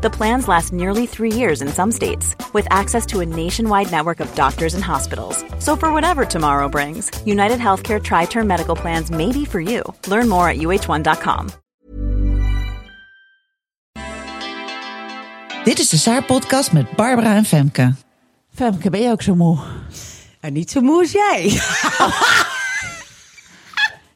The plans last nearly three years in some states, with access to a nationwide network of doctors and hospitals. So, for whatever tomorrow brings, United Healthcare Tri Term Medical Plans may be for you. Learn more at uh1.com. Dit is de Saar-podcast met Barbara en Femke. Femke, ben je ook zo moe? En niet zo moe als jij.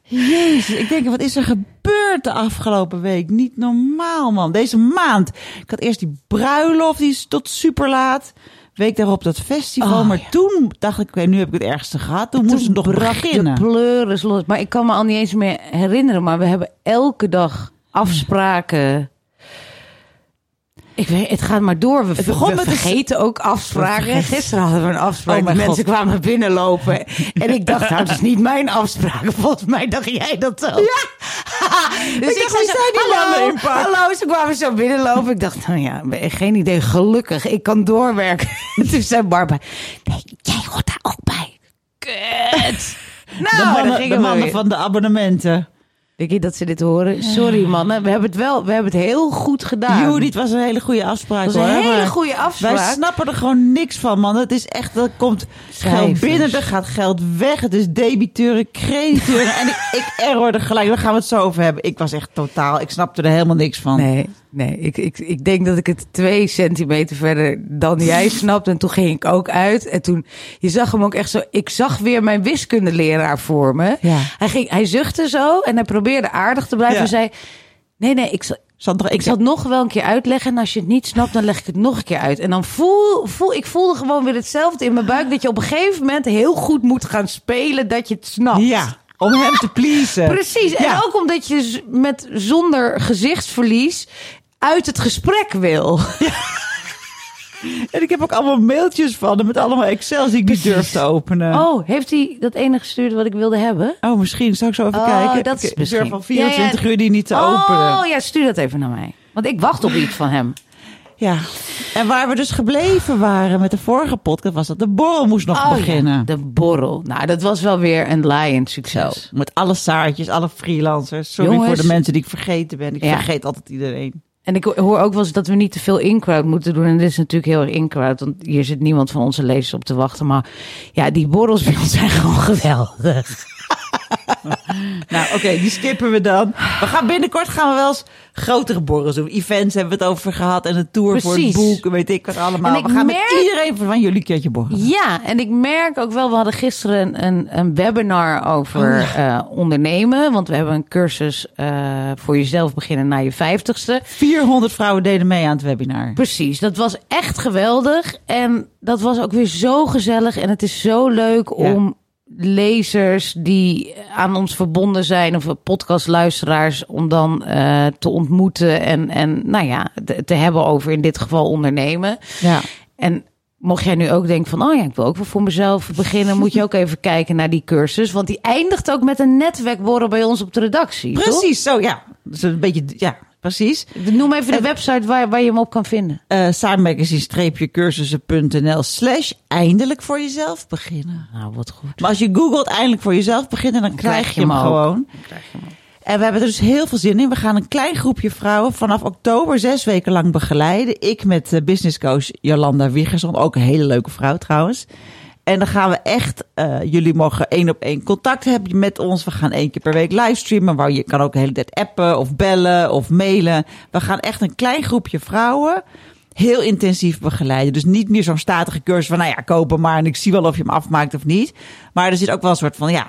Jezus, ik denk, wat is er gebeurd de afgelopen week? Niet normaal, man. Deze maand. Ik had eerst die bruiloft, die is tot super laat. Week daarop dat festival. Oh, maar ja. toen dacht ik, oké, nu heb ik het ergste gehad. Toen, moest het nog beginnen. de pleuris los. Maar ik kan me al niet eens meer herinneren. Maar we hebben elke dag afspraken. Ik weet, het gaat maar door. We, begon we met vergeten ook afspraken. Gisteren hadden we een afspraak. Oh mensen God. kwamen binnenlopen. en ik dacht, nou, het is niet mijn afspraak. Volgens mij dacht jij dat ook. Ja. dus Ik dacht, die mannen hallo, hallo. Ze kwamen zo binnenlopen. Ik dacht, nou ja, geen idee. Gelukkig, ik kan doorwerken. Toen zei Barbara, nee, jij hoort daar ook bij. Kut. Nou, de mannen, de mannen van de abonnementen. Denk je dat ze dit horen? Sorry mannen, we hebben het wel, we hebben het heel goed gedaan. Joe, dit was een hele goede afspraak. Dat was een hoor. hele goede afspraak. Wij snappen er gewoon niks van, man. Het is echt, er komt geld binnen, er gaat geld weg. Het is debiteuren, crediteuren. en ik, ik errorde gelijk. Daar gaan we het zo over hebben. Ik was echt totaal, ik snapte er helemaal niks van. Nee, nee ik, ik, ik denk dat ik het twee centimeter verder dan jij snapt. En toen ging ik ook uit. En toen, je zag hem ook echt zo. Ik zag weer mijn wiskundeleraar voor me. Ja. Hij, ging, hij zuchtte zo en hij probeerde aardig te blijven. Ja. En zei: Nee, nee, ik zal, nog, ik zal het nog wel een keer uitleggen. En als je het niet snapt, dan leg ik het nog een keer uit. En dan voel, voel ik voelde gewoon weer hetzelfde in mijn buik. Dat je op een gegeven moment heel goed moet gaan spelen dat je het snapt. Ja, om hem te pleasen. Precies. En Ja. ook omdat je met zonder gezichtsverlies uit het gesprek wil. En ik heb ook allemaal mailtjes van hem met allemaal Excels die ik niet durf te openen. Oh, heeft hij dat ene gestuurd wat ik wilde hebben? Oh, misschien. Zal ik zo even Oh, kijken? dat is Ik durf van 24 Ja, ja. uur die niet te openen. Oh ja, stuur dat even naar mij. Want ik wacht op iets van hem. Ja. En waar we dus gebleven waren met de vorige podcast was dat de borrel moest nog Oh, ja, beginnen. de borrel. Nou, dat was wel weer een laaiend Zo, succes. met alle saartjes, alle freelancers. Sorry Jongens. voor de mensen die ik vergeten ben. Ik Ja. vergeet altijd iedereen. En ik hoor ook wel eens dat we niet te veel in-crowd moeten doen. En dit is natuurlijk heel erg in-crowd. Want hier zit niemand van onze lezers op te wachten. Maar ja, die borrels zijn gewoon geweldig. Nou, oké, die skippen we dan. We gaan binnenkort gaan we wel eens grotere borrels doen. Events hebben we het over gehad en een tour voor het boek. Weet ik wat allemaal. Ik we gaan merk- met iedereen van jullie een keertje borrelen. Ja, en ik merk ook wel, we hadden gisteren een, een, webinar over Oh, eh, ondernemen. Want we hebben een cursus eh, voor jezelf beginnen na je vijftigste. 400 vrouwen deden mee aan het webinar. Precies, dat was echt geweldig. En dat was ook weer zo gezellig. En het is zo leuk Ja. om lezers die aan ons verbonden zijn... of podcastluisteraars, om dan eh, te ontmoeten... en, en nou ja, te, te hebben over in dit geval ondernemen. Ja. En mocht jij nu ook denken van, oh ja, ik wil ook wel voor mezelf beginnen, moet je ook even kijken naar die cursus, want die eindigt ook met een netwerkborrel bij ons op de redactie. toch? Precies, zo ja. Dus een beetje, ja, precies. Noem even de En- website waar, waar je hem op kan vinden. eh saarmagazine-cursussen.nl slash eindelijk voor jezelf beginnen. Nou, wat goed. Maar als je googelt eindelijk voor jezelf beginnen, dan krijg je hem gewoon. En we hebben er dus heel veel zin in. We gaan een klein groepje vrouwen vanaf oktober zes weken lang begeleiden. Ik met eh, businesscoach Jolanda Wiggerson, ook een hele leuke vrouw trouwens. En dan gaan we echt, eh, jullie mogen één op één contact hebben met ons. We gaan één keer per week livestreamen, waar je kan ook de hele tijd appen of bellen of mailen. We gaan echt een klein groepje vrouwen heel intensief begeleiden. Dus niet meer zo'n statige cursus van, nou ja, kopen maar en ik zie wel of je hem afmaakt of niet. Maar er zit ook wel een soort van, ja,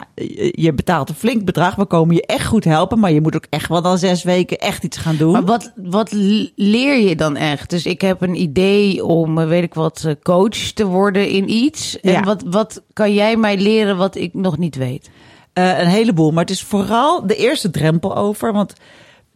je betaalt een flink bedrag. We komen je echt goed helpen, maar je moet ook echt wel dan zes weken echt iets gaan doen. Maar wat, wat leer je dan echt? Dus ik heb een idee om, eh, weet ik wat, eh, coach te worden in iets. En Ja. wat, wat kan jij mij leren wat ik nog niet weet? Eh, een heleboel. Maar het is vooral de eerste drempel over. Want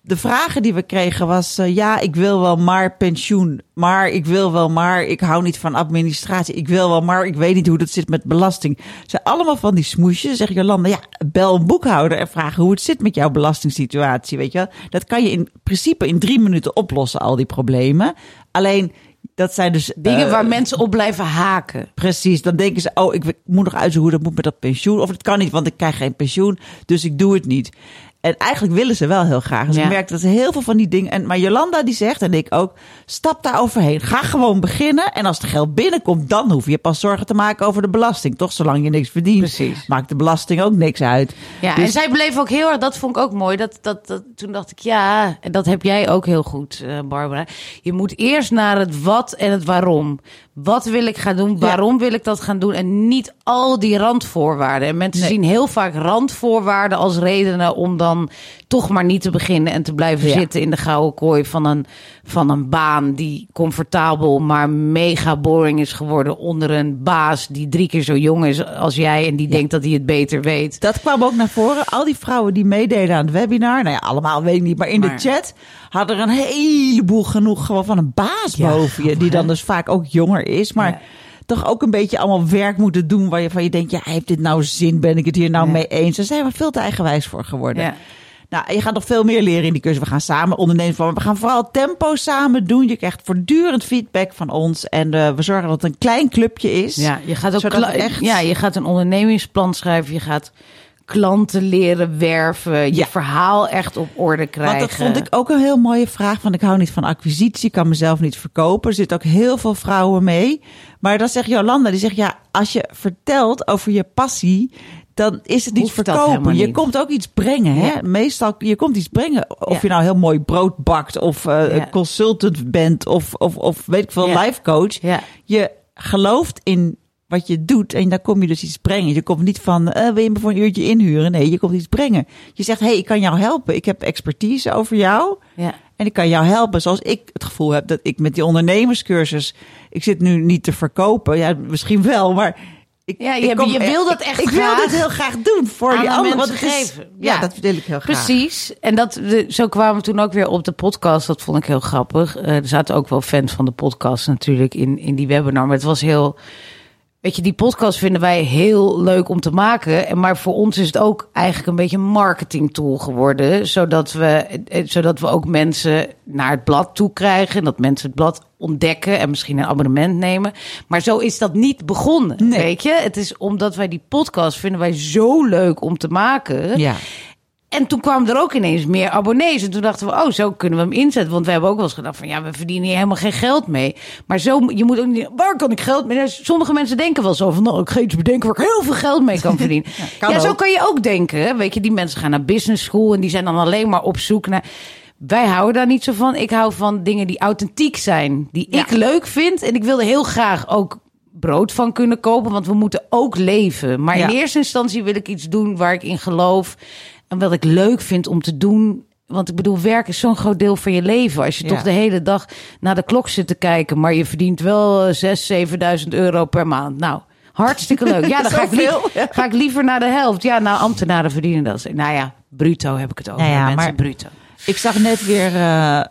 de vragen die we kregen was, eh, ja, ik wil wel maar pensioen. Maar ik wil wel maar, ik hou niet van administratie. Ik wil wel maar, ik weet niet hoe dat zit met belasting. Zijn allemaal van die smoesjes. Zeg Jolanda, ja, bel een boekhouder en vraag hoe het zit met jouw belastingssituatie. Weet je wel? Dat kan je in principe in drie minuten oplossen, al die problemen. Alleen, dat zijn dus... Dingen eh, waar mensen op blijven haken. Precies, dan denken ze, oh, ik moet nog uitzoeken hoe dat moet met dat pensioen. Of het kan niet, want ik krijg geen pensioen, dus ik doe het niet. En eigenlijk willen ze wel heel graag. Dus Ja. ik merk dat ze heel veel van die dingen. En, maar Jolanda die zegt, en ik ook, stap daar overheen. Ga gewoon beginnen. En als er geld binnenkomt, dan hoef je pas zorgen te maken over de belasting. Toch, zolang je niks verdient, Precies. maakt de belasting ook niks uit. Ja, Dus- en zij bleef ook heel erg, dat vond ik ook mooi. Dat, dat, dat, toen dacht ik, ja, en dat heb jij ook heel goed, eh, Barbara. Je moet eerst naar het wat en het waarom. Wat wil ik gaan doen? Waarom wil ik dat gaan doen? En niet al die randvoorwaarden. En mensen Nee. zien heel vaak randvoorwaarden als redenen om dan toch maar niet te beginnen en te blijven Ja. zitten in de gouden kooi van een, van een baan die comfortabel, maar mega boring is geworden onder een baas die drie keer zo jong is als jij en die denkt dat hij het beter weet. Dat kwam ook naar voren. Al die vrouwen die meededen aan het webinar, nou ja, allemaal weet ik niet, maar in Maar- de chat hadden er een heleboel genoeg gewoon van een baas boven je, die dan dus vaak ook jonger is, maar Ja. toch ook een beetje allemaal werk moeten doen waar je van je denkt, ja, heeft dit nou zin? Ben ik het hier nou Ja. mee eens? Daar zijn we veel te eigenwijs voor geworden. Ja. Nou, je gaat nog veel meer leren in die cursus. We gaan samen ondernemen. We gaan vooral tempo samen doen. Je krijgt voortdurend feedback van ons. En eh, we zorgen dat het een klein clubje is. Ja, je gaat ook echt- ja, je gaat een ondernemingsplan schrijven. Je gaat klanten leren werven. Je Ja. verhaal echt op orde krijgen. Want dat vond ik ook een heel mooie vraag. Van ik hou niet van acquisitie, kan mezelf niet verkopen. Er zitten ook heel veel vrouwen mee. Maar dan zegt Jolanda, die zegt ja, als je vertelt over je passie, dan is het niet Hoeft verkopen. Je komt ook iets brengen. Hè? Ja. Meestal, je komt iets brengen. Of Ja. je nou heel mooi brood bakt, of eh, Ja. consultant bent, of, of, of weet ik veel, life coach. Je gelooft in wat je doet en dan kom je dus iets brengen. Je komt niet van, eh, wil je me voor een uurtje inhuren? Nee, je komt iets brengen. Je zegt, hey, ik kan jou helpen. Ik heb expertise over jou. Ja. En ik kan jou helpen zoals ik het gevoel heb dat ik met die ondernemerscursus. Ik zit nu niet te verkopen. Ja, misschien wel, maar. Ik, Ja, je ik hebt- je wil dat echt ik graag wil dit heel graag doen voor aan die de anderen. is- geven. Ja, Ja. dat wil ik heel graag. Precies. En dat, zo kwamen we toen ook weer op de podcast. Dat vond ik heel grappig. Eh, er zaten ook wel fans van de podcast natuurlijk in, in die webinar. Maar het was heel... Weet je, die podcast vinden wij heel leuk om te maken. En Maar voor ons is het ook eigenlijk een beetje een marketing tool geworden. Zodat we, eh, zodat we ook mensen naar het blad toe krijgen. En dat mensen het blad ontdekken en misschien een abonnement nemen. Maar zo is dat niet begonnen, Nee. weet je. Het is omdat wij die podcast vinden wij zo leuk om te maken. Ja. En toen kwamen er ook ineens meer abonnees. En toen dachten we, oh, zo kunnen we hem inzetten. Want we hebben ook wel eens gedacht van, ja, we verdienen hier helemaal geen geld mee. Maar zo, je moet ook niet, waar kan ik geld mee? Sommige mensen denken wel zo van, nou, ik ga iets bedenken waar ik heel veel geld mee kan verdienen. ja, kan zo kan je ook denken. hè. Weet je, die mensen gaan naar business school en die zijn dan alleen maar op zoek naar... Wij houden daar niet zo van. Ik hou van dingen die authentiek zijn, die Ja. ik leuk vind. En ik wilde heel graag ook brood van kunnen kopen, want we moeten ook leven. Maar in eerste instantie wil ik iets doen waar ik in geloof en wat ik leuk vind om te doen. Want ik bedoel, werk is zo'n groot deel van je leven. Als je Ja. toch de hele dag naar de klok zit te kijken, maar je verdient wel eh, 6.000, 7.000 euro per maand. Nou, hartstikke leuk. Ja, dan ga ik, ja. ga ik liever naar de helft. Ja, nou, ambtenaren verdienen dat. Nou ja, bruto heb ik het over. Nou ja, mensen, maar- bruto. Ik zag net weer eh, eh,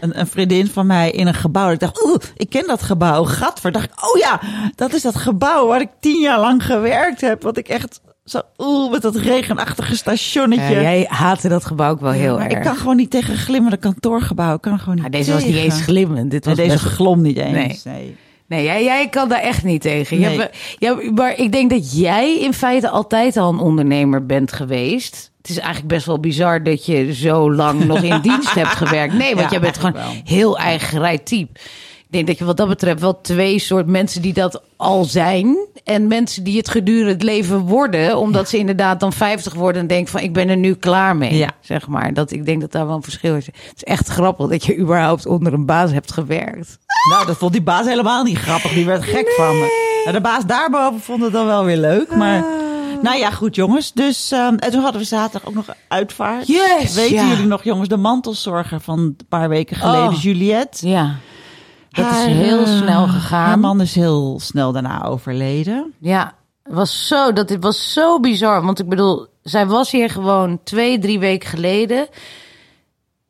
een, een vriendin van mij in een gebouw. Ik dacht, oeh, ik ken dat gebouw. Gadver. Dacht ik, oh ja, dat is dat gebouw waar ik tien jaar lang gewerkt heb. Wat ik echt zo, oeh, met dat regenachtige stationnetje. Ja, jij haatte dat gebouw ook wel heel maar erg. ik kan gewoon niet tegen glimmende kantoorgebouwen. Ik kan gewoon niet Maar deze was niet eens glimmend. Dit Nee, was deze glom niet eens. Nee. Nee, jij, jij kan daar echt niet tegen. Nee. hebt- ja, maar ik denk dat jij in feite altijd al een ondernemer bent geweest. Het is eigenlijk best wel bizar dat je zo lang nog in dienst hebt gewerkt. Nee, want Ja, jij bent gewoon heel eigen type. Ik denk dat je wat dat betreft wel twee soort mensen die dat al zijn. En mensen die het gedurende het leven worden. Omdat ze inderdaad dan 50 worden en denken van ik ben er nu klaar mee. Ja. Zeg maar. Dat, ik denk dat daar wel een verschil is. Het is echt grappig dat je überhaupt onder een baas hebt gewerkt. Nou, dat vond die baas helemaal niet grappig. Die werd gek van me. Nou, de baas daarboven vond het dan wel weer leuk. Maar nou ja, goed jongens. Dus ehm, en toen hadden we zaterdag ook nog uitvaart. Yes, Weten ja. jullie nog jongens, de mantelzorger van een paar weken geleden, Oh. Juliette. Ja. Dat is Haar, heel eh, snel gegaan. Haar man is heel snel daarna overleden. Ja, was zo, dat het was zo bizar. Want ik bedoel, zij was hier gewoon twee, drie weken geleden.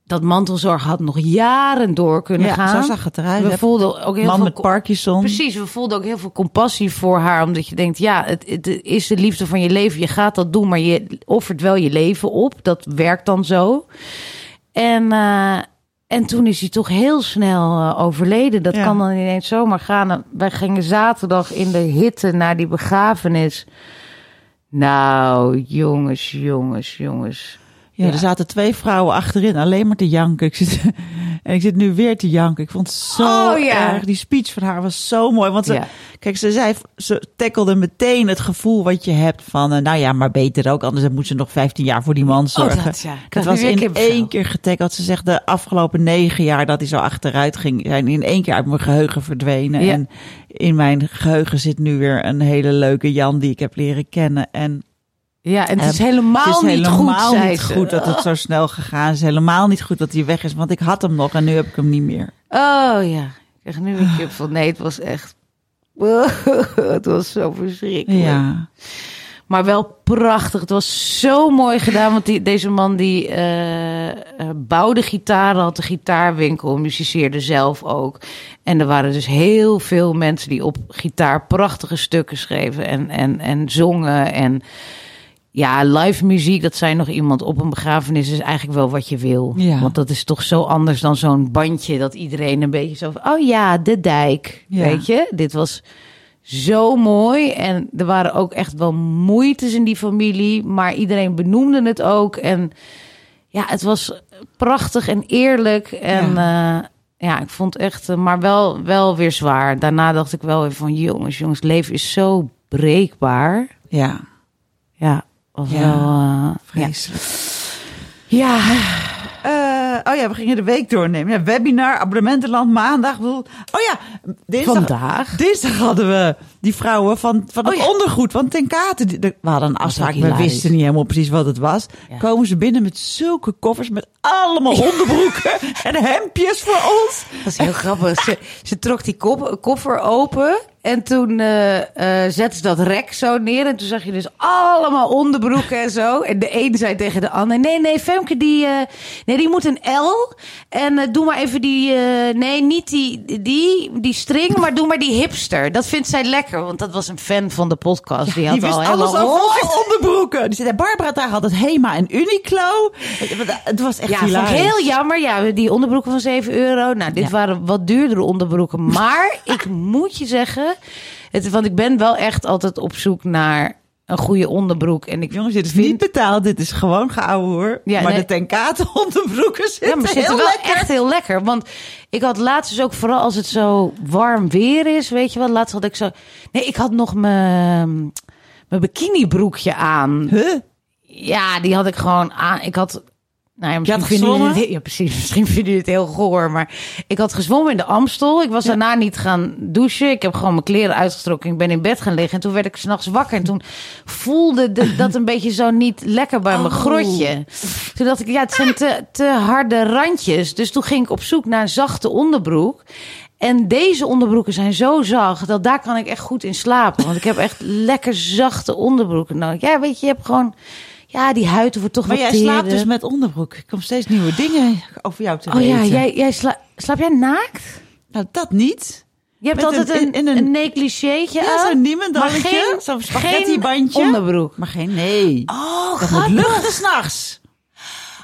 dat mantelzorg had nog jaren door kunnen Ja, gaan. zo zag het eruit. We voelden ook heel Man veel met Parkinson. Precies, we voelden ook heel veel compassie voor haar. Omdat je denkt, ja, het, het is de liefde van je leven. Je gaat dat doen, maar je offert wel je leven op. Dat werkt dan zo. En, eh, en toen is hij toch heel snel eh, overleden. Dat Ja. kan dan ineens zomaar gaan. Wij gingen zaterdag in de hitte naar die begrafenis. Nou, jongens, jongens, jongens. Ja, Ja. er zaten twee vrouwen achterin, alleen maar te janken. Ik zit, en ik zit nu weer te janken. Ik vond het zo Oh, ja. erg. Die speech van haar was zo mooi. Want ze, Ja. kijk, ze zei, ze tackelde meteen het gevoel wat je hebt van, eh, nou ja, maar beter ook. Anders moet ze nog 15 jaar voor die man zorgen. Oh, dat, ja. Het Dat was in één keer getackeld. Ze zegt de afgelopen negen jaar dat hij zo achteruit ging, zijn in één keer uit mijn geheugen verdwenen. En in mijn geheugen zit nu weer een hele leuke Jan die ik heb leren kennen. En Ja, en het is helemaal, het is niet helemaal goed, niet ze. goed dat het zo snel gegaan is. Helemaal niet goed dat hij weg is, want ik had hem nog en nu heb ik hem niet meer. Oh ja, ik krijg nu een kip van. Nee, het was echt. het was zo verschrikkelijk. Ja, Maar wel prachtig. Het was zo mooi gedaan. Want die, deze man die eh, bouwde gitaren, had de gitaarwinkel, musiceerde zelf ook. En er waren dus heel veel mensen die op gitaar prachtige stukken schreven en, en, en zongen. En ja, live muziek, dat zei nog iemand op een begrafenis, is eigenlijk wel wat je wil. Ja. Want dat is toch zo anders dan zo'n bandje dat iedereen een beetje zo van, oh ja, de dijk. Ja. Weet je, dit was zo mooi. En er waren ook echt wel moeites in die familie, maar iedereen benoemde het ook. En ja, het was prachtig en eerlijk. En ja, ja ik vond echt, eh, maar wel, wel weer zwaar. Daarna dacht ik wel weer van, jongens, jongens, leven is zo breekbaar. ja, Ja, was Ja, wel. eh, vreselijk. ja. Eh, oh ja, we gingen de week doornemen. Ja, webinar, abonnementenland, maandag. bedoel- Oh ja, dinsdag, Vandaag. dinsdag hadden we die vrouwen van, van het Oh ja. ondergoed van Ten Kate. We hadden een afspraak, we wisten niet helemaal precies wat het was. Ja. Komen ze binnen met zulke koffers met allemaal onderbroeken en hemdjes voor ons. Dat is heel grappig. Ze, ze trok die kop- koffer open. En toen eh eh zette ze dat rek zo neer. En toen zag je dus allemaal onderbroeken en zo. En de een zei tegen de ander: Nee, nee, Femke, die, eh, nee, die moet een L. En doe maar even die. nee, niet die, die, die string, maar doe maar die hipster. Dat vindt zij lekker. Want dat was een fan van de podcast. die had die al alles helemaal. over onderbroeken. Die zei, Barbara daar had het Hema en Uniqlo. Het, was echt Ja, hilarisch. heel jammer. Ja, die onderbroeken van 7 euro. Nou, dit Ja. waren wat duurdere onderbroeken. Maar ik moet je zeggen, het, want ik ben wel echt altijd op zoek naar een goede onderbroek. En ik Jongens, dit is vind- niet betaald. Dit is gewoon geouwe hoor. Ja, maar nee. de Tenkate onderbroeken zitten, Ja, maar zitten heel wel lekker. echt heel lekker. Want ik had laatst dus ook, vooral als het zo warm weer is, weet je wel. Laatst had ik zo... Nee, ik had nog mijn, mijn bikinibroekje aan. Huh? Ja, die had ik gewoon aan. Ik had. Nou ja, misschien vinden jullie het, ja, precies. Misschien vinden jullie het heel goor. Maar ik had gezwommen in de Amstel. Ik was daarna niet gaan douchen. Ik heb gewoon mijn kleren uitgetrokken. Ik ben in bed gaan liggen. En toen werd ik s'nachts wakker. En toen voelde de- dat een beetje zo niet lekker bij mijn Oh. grotje. Toen dacht ik, ja, het zijn te, te harde randjes. Dus toen ging ik op zoek naar een zachte onderbroek. En deze onderbroeken zijn zo zacht dat daar kan ik echt goed in slapen. Want ik heb echt lekker zachte onderbroeken nodig. Ja, weet je, je hebt gewoon... Ja, die huid wordt toch Maar wat jij slaapt dus met onderbroek. Ik kom steeds nieuwe dingen over jou te Oh weten. ja, jij, jij sla, slaap jij naakt? Nou, dat niet. Je hebt Met altijd een- een, in- een, in een- negligeetje Ja, aan. zo'n niemendalletje. maar geen- Zo'n geen spaghetti-bandje. onderbroek. Maar geen, nee. Oh, dat moet luchten s'nachts.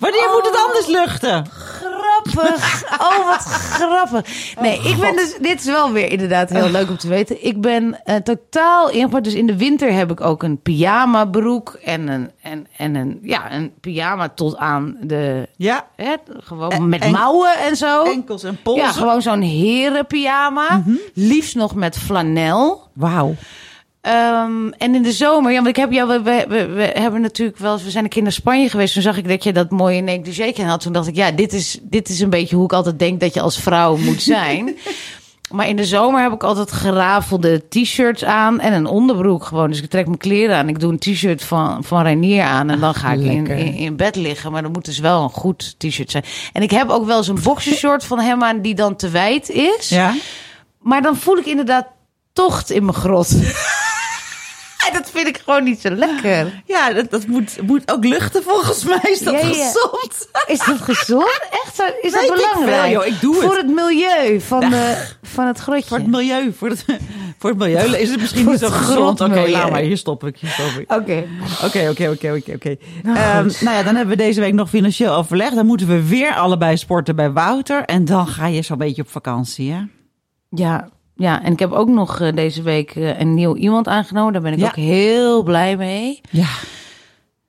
Wanneer moet het anders luchten? Grappig. Oh, wat grappig. Nee, ik ben dus... Dit is wel weer inderdaad heel leuk om te weten. Ik ben eh, totaal ingepakt. Dus in de winter heb ik ook een pyjama broek. En een, en, en een, ja, een pyjama tot aan de... Ja, Hè, gewoon En- met en- mouwen en zo. enkels en polsen. Ja, gewoon zo'n herenpyjama. Liefst nog met flanel. Wauw. Ehm, en in de zomer, ja, want ik heb jou, we, we, we, we hebben natuurlijk wel, we zijn een keer naar Spanje geweest. Toen zag ik dat je dat mooie negligé had. Toen dacht ik, ja, dit is, dit is een beetje hoe ik altijd denk dat je als vrouw moet zijn. maar in de zomer heb ik altijd gerafelde t-shirts aan en een onderbroek gewoon. Dus ik trek mijn kleren aan. Ik doe een t-shirt van, van Reinier aan en dan ga ik in, in bed liggen. Maar dan moet dus wel een goed t-shirt zijn. En ik heb ook wel eens een boxershort van hem aan die dan te wijd is. Ja? Maar dan voel ik inderdaad tocht in mijn grot. Dat vind ik gewoon niet zo lekker. Ja, dat, dat moet, moet ook luchten volgens mij. Is dat Ja, ja. gezond? Is dat gezond? echt? Is dat ik belangrijk? veel, joh. Ik doe Voor het. het milieu van, de, van het grotje. Voor het milieu. Voor het, voor het milieu is het misschien niet zo gezond. Oké, laat maar. Hier stop ik. Ik. Oké. Oké, oké, oké, oké, oké. Nou, Ehm. Nou ja, dan hebben we deze week nog financieel overleg. Dan moeten we weer allebei sporten bij Wouter. En dan ga je zo'n beetje op vakantie, hè? Ja, ja, en ik heb ook nog eh, deze week eh, een nieuw iemand aangenomen. Daar ben ik Ja. ook heel blij mee. Ja.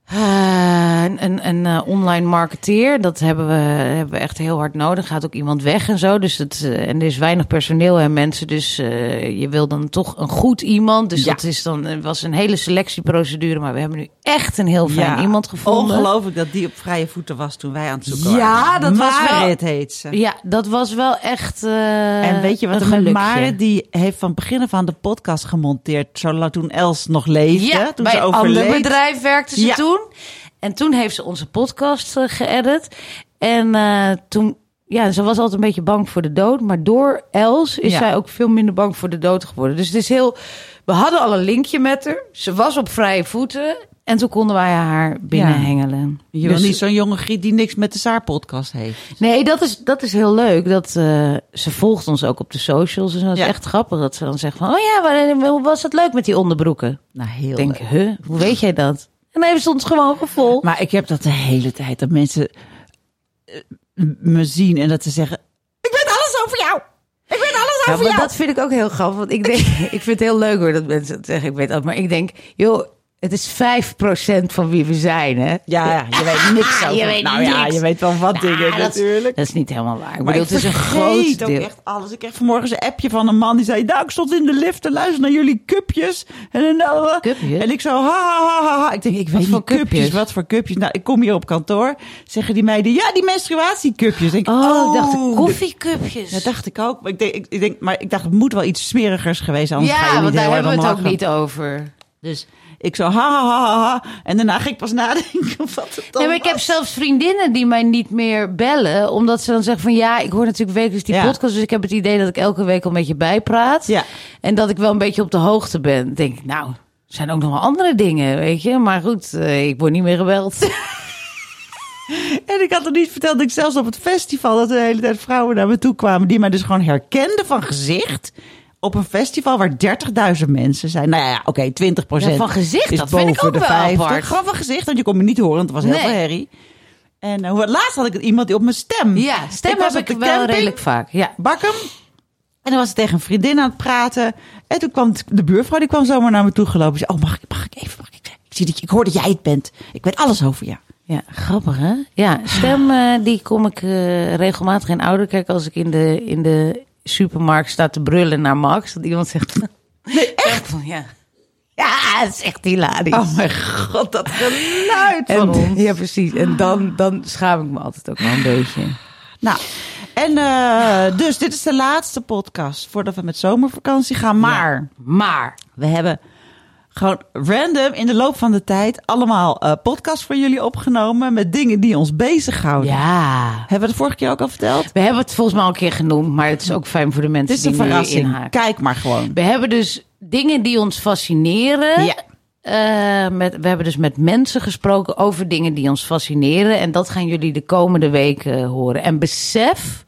Eh, een een, een eh, online marketeer, dat hebben we, hebben we echt heel hard nodig. Gaat ook iemand weg en zo. Dus het, eh, en er is weinig personeel en mensen. Dus je wil dan toch een goed iemand. Dus Ja. dat is dan, het was een hele selectieprocedure. Maar we hebben nu echt een heel fijn Ja, iemand gevonden. Ongelooflijk dat die op vrije voeten was toen wij aan het zoeken Ja, waren. dat was wel- Marit heet ze. Ja, dat was wel echt. en weet je wat een er met. Marit? Die heeft van begin af aan de podcast gemonteerd. Toen Els nog leefde. Ja, toen bij ze een ander overleed. bedrijf werkte ze Ja. Toen. En toen heeft ze onze podcast eh, geëdit. En eh, toen, ja, ze was altijd een beetje bang voor de dood. Maar door Els is Ja. zij ook veel minder bang voor de dood geworden. Dus het is heel. We hadden al een linkje met haar. Ze was op vrije voeten. En toen konden wij haar binnenhengelen. Je wil Dus- niet zo'n jonge griet die niks met de Saar-podcast heeft. Nee, dat is, dat is heel leuk. Dat, eh, ze volgt ons ook op de socials. Dus dat is echt grappig dat ze dan zegt van... Oh ja, hoe was het leuk met die onderbroeken? Nou, heel Ik denk, leuk. huh, hoe weet jij dat? En dan heeft ze ons gewoon gevolgd. Maar ik heb dat de hele tijd. Dat mensen eh, me zien en dat ze zeggen... Ik weet alles over jou. Ik weet alles Ja, over maar jou. dat vind ik ook heel grappig. Want ik, denk, ik vind het heel leuk hoor dat mensen zeggen. Ik weet dat. Maar ik denk, joh, het is 5% van wie we zijn, hè? Ja, ja, je weet niks over. Je weet nou ja, je weet wel wat Nou, dingen dat- natuurlijk. Dat is niet helemaal waar. Ik Maar bedoel, ik het is een groot ook deel. echt alles. Ik kreeg vanmorgen een appje van een man die zei... Nou, ik stond in de lift te luisteren naar jullie cupjes. En, dan, uh, Cupjes? en ik zo, ha, ha, ha, ha, ha. Ik denk, ik weet voor niet, cupjes? cupjes? Wat voor cupjes? Nou, ik kom hier op kantoor. Zeggen die meiden, ja, die menstruatiecupjes. Ik, Oh, ik dacht koffiecupjes. Dat dacht ik ook. Maar ik, denk, ik, ik denk, maar ik dacht, het moet wel iets smerigers geweest. Anders ga je ja, niet want daar hebben we het ook niet over. Dus ik zo, ha, ha, ha, ha. En daarna ging ik pas nadenken wat het dan Nee, maar ik heb zelfs vriendinnen die mij niet meer bellen. Omdat ze dan zeggen van ja, ik hoor natuurlijk wekelijks die Ja. podcast. Dus ik heb het idee dat ik elke week al een beetje bijpraat. Ja. En dat ik wel een beetje op de hoogte ben. Dan denk ik, nou, er zijn ook nog wel andere dingen, weet je. Maar goed, eh, ik word niet meer gebeld. En ik had er niet verteld dat ik zelfs op het festival... dat er de hele tijd vrouwen naar me toe kwamen... die mij dus gewoon herkenden van gezicht... op een festival waar 30.000 mensen zijn. Nou ja, oké, 20 Ja, van gezicht, dat vind ik ook de wel 50. apart. Gewoon van gezicht, want je kon me niet horen. want Het was heel Nee. veel herrie. En uh, laatst had ik iemand die op mijn stem... Ja, stem was heb ik wel camping. redelijk vaak. Ja. Bakkum. En dan was ik tegen een vriendin aan het praten. En toen kwam de buurvrouw, die kwam zomaar naar me toe gelopen. Ze zei, oh, mag ik, mag ik even, mag ik, ik, zie dat ik hoor dat jij het bent. Ik weet alles over je. Ja, grappig hè? Ja, stem eh, die kom ik eh, regelmatig in Ouderkerk als ik in de, in de supermarkt sta te brullen naar Max. Dat iemand zegt... Nee, echt? Ja. Ja, dat is echt hilarisch. Oh mijn god, dat geluid van ons. ja, precies. En dan, dan schaam ik me altijd ook wel een beetje. Nou, en eh, dus dit is de laatste podcast voordat we met zomervakantie gaan. Maar Maar, we hebben gewoon random in de loop van de tijd allemaal eh podcasts voor jullie opgenomen met dingen die ons bezighouden. ja... Hebben we het vorige keer ook al verteld? We hebben het volgens mij al een keer genoemd, maar het is ook fijn voor de Het mensen is een die nu verrassing. inhaken. Kijk maar gewoon. We hebben dus dingen die ons fascineren. Ja. Eh, met, we hebben dus met mensen gesproken over dingen die ons fascineren. En dat gaan jullie de komende weken eh, horen. En besef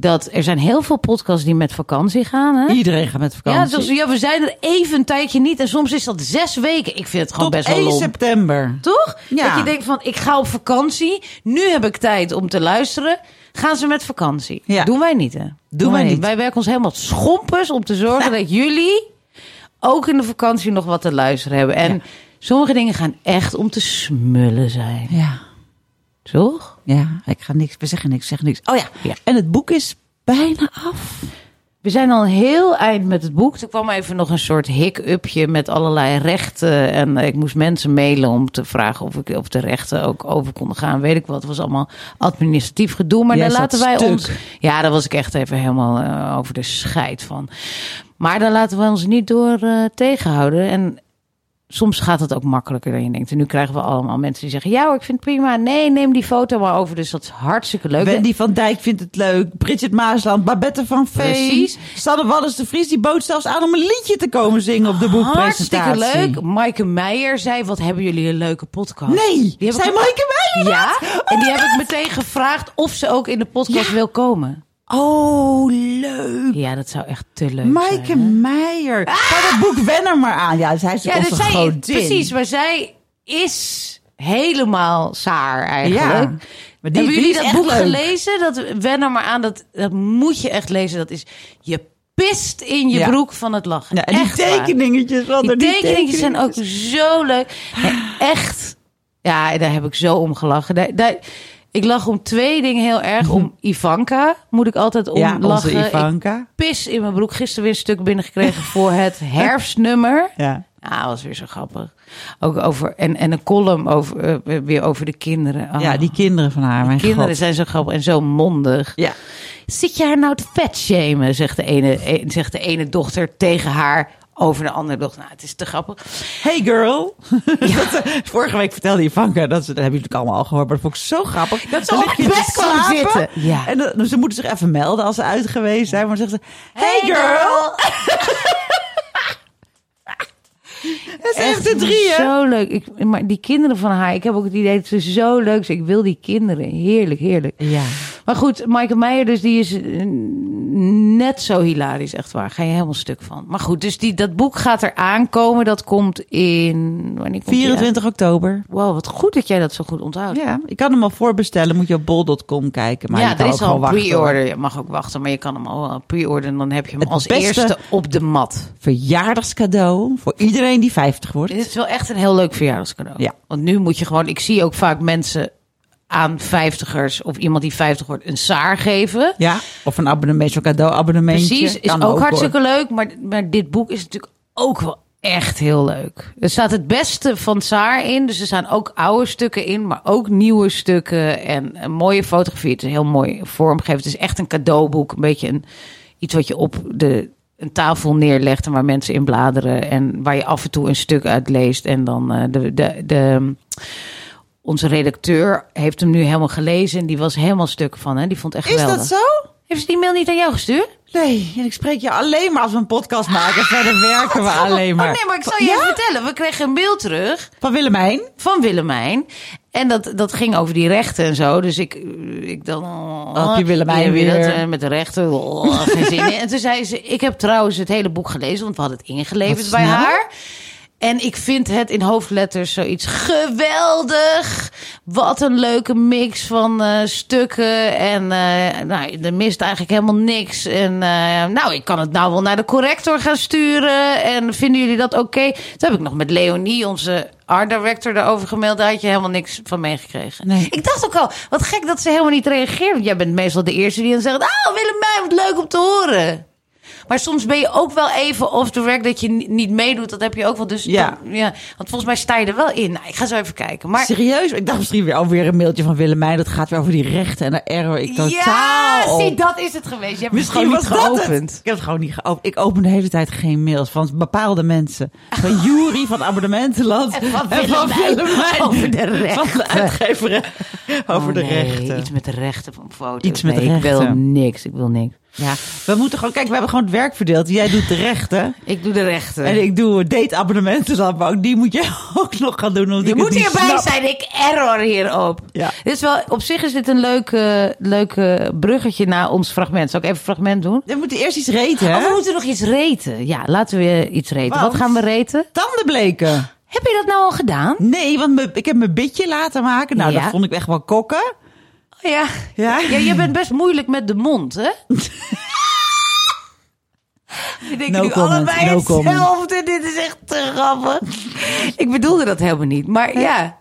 dat er zijn heel veel podcasts die met vakantie gaan. Hè? Iedereen gaat met Ja, vakantie. dus, ja, we zijn er even een tijdje niet. En soms is dat zes weken. Ik vind het gewoon Tot best wel 1 lomp. september. Toch? Ja. Dat je denkt van, ik ga op vakantie. Nu heb ik tijd om te luisteren. Gaan ze met vakantie? Ja. Doen wij niet, hè? Doen, wij niet. Wij werken ons helemaal schompers om te zorgen dat jullie ook in de vakantie nog wat te luisteren hebben. En Ja. sommige dingen gaan echt om te smullen zijn. Ja. Toch? Ja, ik ga niks. We zeggen niks, zeggen niks. Oh ja. Ja. En het boek is bijna af. We zijn al heel eind met het boek. Er kwam even nog een soort hik-upje met allerlei rechten. En ik moest mensen mailen om te vragen of, ik, of de rechten ook over konden gaan. Weet ik wat. Het was allemaal administratief gedoe. Maar daar laten wij stuk. ons. Ja, daar was ik echt even helemaal eh, over de scheid van. Maar daar laten we ons niet door eh, tegenhouden. En soms gaat het ook makkelijker dan je denkt. En nu krijgen we allemaal mensen die zeggen... ja hoor, ik vind het prima. Nee, neem die foto maar over. Dus dat is hartstikke leuk. Wendy van Dijk vindt het leuk. Bridget Maasland, Babette van Veen. Precies. Sanne Wallis de Vries, die bood zelfs aan om een liedje te komen zingen op de boekpresentatie. Hartstikke leuk. Maaike Meijer zei, wat hebben jullie een leuke podcast. Nee, Die zei ik- Maaike Meijer Ja, en die heb ik meteen gevraagd of ze ook in de podcast wil komen. Oh, leuk. Ja, dat zou echt te leuk Maaike zijn. hè? Meijer. Ga dat boek Wenner maar aan. Ja, zij is Ja, dus zij, godin. precies, maar zij is helemaal saar eigenlijk. Ja. Maar die- Hebben die jullie dat boek leuk. gelezen? Dat wen er maar aan, dat, dat moet je echt lezen. Dat is, je pist in je Ja. broek van het lachen. Ja, en die Echt waar. tekeningetjes. Wat Die er, tekeningetjes zijn ook zo leuk. Echt, ja, daar heb ik zo om gelachen. Daar, daar, ik lach om twee dingen heel erg. Om Ivanka moet ik altijd om Ja, onze lachen. Ivanka. Ik pis in mijn broek. Gisteren weer een stuk binnengekregen voor het herfstnummer. Ja. Ja, was weer zo grappig. Ook over, en, en een column over, eh, weer over de kinderen. Oh, ja, die kinderen van haar. Mijn kinderen God. zijn zo grappig en zo mondig. Ja. Zit je haar nou te vetshamen, zegt de, ene, eh, zegt de ene dochter tegen haar over de andere dochter. Nou, het is te grappig. Hey girl. Dat, eh, vorige week vertelde Ivanka, dat, ze, dat hebben jullie natuurlijk allemaal al gehoord, maar dat vond ik zo grappig. Dat ze op je bed kwam slapen zitten. Ja. En dan, ze moeten zich even melden als ze uit geweest zijn. Maar dan zegt ze, hey girl. En ze heeft er drieën. Zo leuk. Ik, maar die kinderen van haar, ik heb ook het idee dat ze zo leuk zijn. Ik wil die kinderen. Heerlijk, heerlijk. Ja. Maar goed, Maaike Meijer, dus die is eh, net zo hilarisch, echt waar. Ga je helemaal stuk van. Maar goed, dus die, dat boek gaat er aankomen. Dat komt in... Wanneer komt die 24 oktober. Wow, wat goed dat jij dat zo goed onthoudt. Ja, ik kan hem al voorbestellen. Moet je op bol.com kijken. Maar ja, er is al pre-order. Je mag ook wachten, maar je kan hem al eh, pre-orderen. Dan heb je hem Het als eerste op de mat. Verjaardagscadeau voor iedereen die 50 wordt. Dit is wel echt een heel leuk verjaardagscadeau. Ja. Want nu moet je gewoon... Ik zie ook vaak mensen aan vijftigers of iemand die 50 wordt een saar geven. Ja, of een abonnement, zo'n cadeau-abonnementje. Precies, is ook, hoor. hartstikke leuk. Maar, maar dit boek is natuurlijk ook wel echt heel leuk. Er staat het beste van Saar in. Dus er staan ook oude stukken in, maar ook nieuwe stukken. En een mooie fotografie. Het is heel mooi vormgegeven. Het is echt een cadeauboek. Een beetje een, iets wat je op de, een tafel neerlegt en waar mensen in bladeren. En waar je af en toe een stuk uit leest. En dan eh, de... de, de onze redacteur heeft hem nu helemaal gelezen en die was helemaal stuk van. Hè? Die vond het echt Is geweldig. dat zo? Heeft ze die mail niet aan jou gestuurd? Nee, en ik spreek je alleen maar als we een podcast maken. Verder werken we alleen maar. Oh nee, maar ik zal je Ja? even vertellen. We kregen een mail terug Van Willemijn. van Willemijn. En dat, dat ging over die rechten en zo. Dus ik, ik dan... Oh, heb je Willemijn weer dat, eh, met de rechten. Oh, geen zin in. En toen zei ze, ik heb trouwens het hele boek gelezen. Want we hadden het ingeleverd bij haar. En ik vind het in hoofdletters zoiets geweldig. Wat een leuke mix van eh, stukken. En eh, nou, er mist eigenlijk helemaal niks. En eh, nou, ik kan het nou wel naar de corrector gaan sturen. En vinden jullie dat oké? Toen heb ik nog met Leonie, onze art director, daarover gemaild. Daar had je helemaal niks van meegekregen. Nee. Ik dacht ook al, wat gek dat ze helemaal niet reageert. Want jij bent meestal de eerste die dan zegt... Oh, Willemijn, wat leuk om te horen. Maar soms ben je ook wel even off the rack dat je ni- niet meedoet. Dat heb je ook wel. Dus Ja. dan- ja. Want volgens mij sta je er wel in. Nou, ik ga zo even kijken. Maar Serieus? Ik dacht misschien weer alweer een mailtje van Willemijn. Dat gaat weer over die rechten en daar error ik totaal ja, op. zie, dat is het geweest. Je hebt het Misschien gewoon niet geopend. Ik heb het gewoon niet geopend. Ik open de hele tijd geen mails van bepaalde mensen. Van Jury van Abonnementenland. En van Willemijn over de rechten. Van de uitgever over Oh, de nee, rechten. Iets met de rechten van foto's. Iets met Nee, Ik wil rechten. niks. Ik wil niks. Ja, we moeten gewoon... Kijk, we hebben gewoon het werk verdeeld. Jij doet de rechten. Ik doe de rechten. En ik doe ook die moet jij ook nog gaan doen. Omdat Je moet hierbij zijn. Ik error hierop. Ja. Dit is wel, op zich is dit een leuk, eh, leuk eh, bruggetje naar ons fragment. Zal ik even een fragment doen? We moeten eerst iets reten, Oh, we hè? moeten nog iets reten. Ja, laten we iets reten. Want? Wat gaan we reten? Tandenbleken. Heb je dat nou al gedaan? Nee, want ik heb mijn bitje laten maken. Nou, Ja. dat vond ik echt wel kokken. Oh, ja. Ja. ja. Je bent best moeilijk met de mond, hè? We denken No nu comment, allebei no comment. hetzelfde. Dit is echt te grappig. ik bedoelde dat helemaal niet. Maar ja,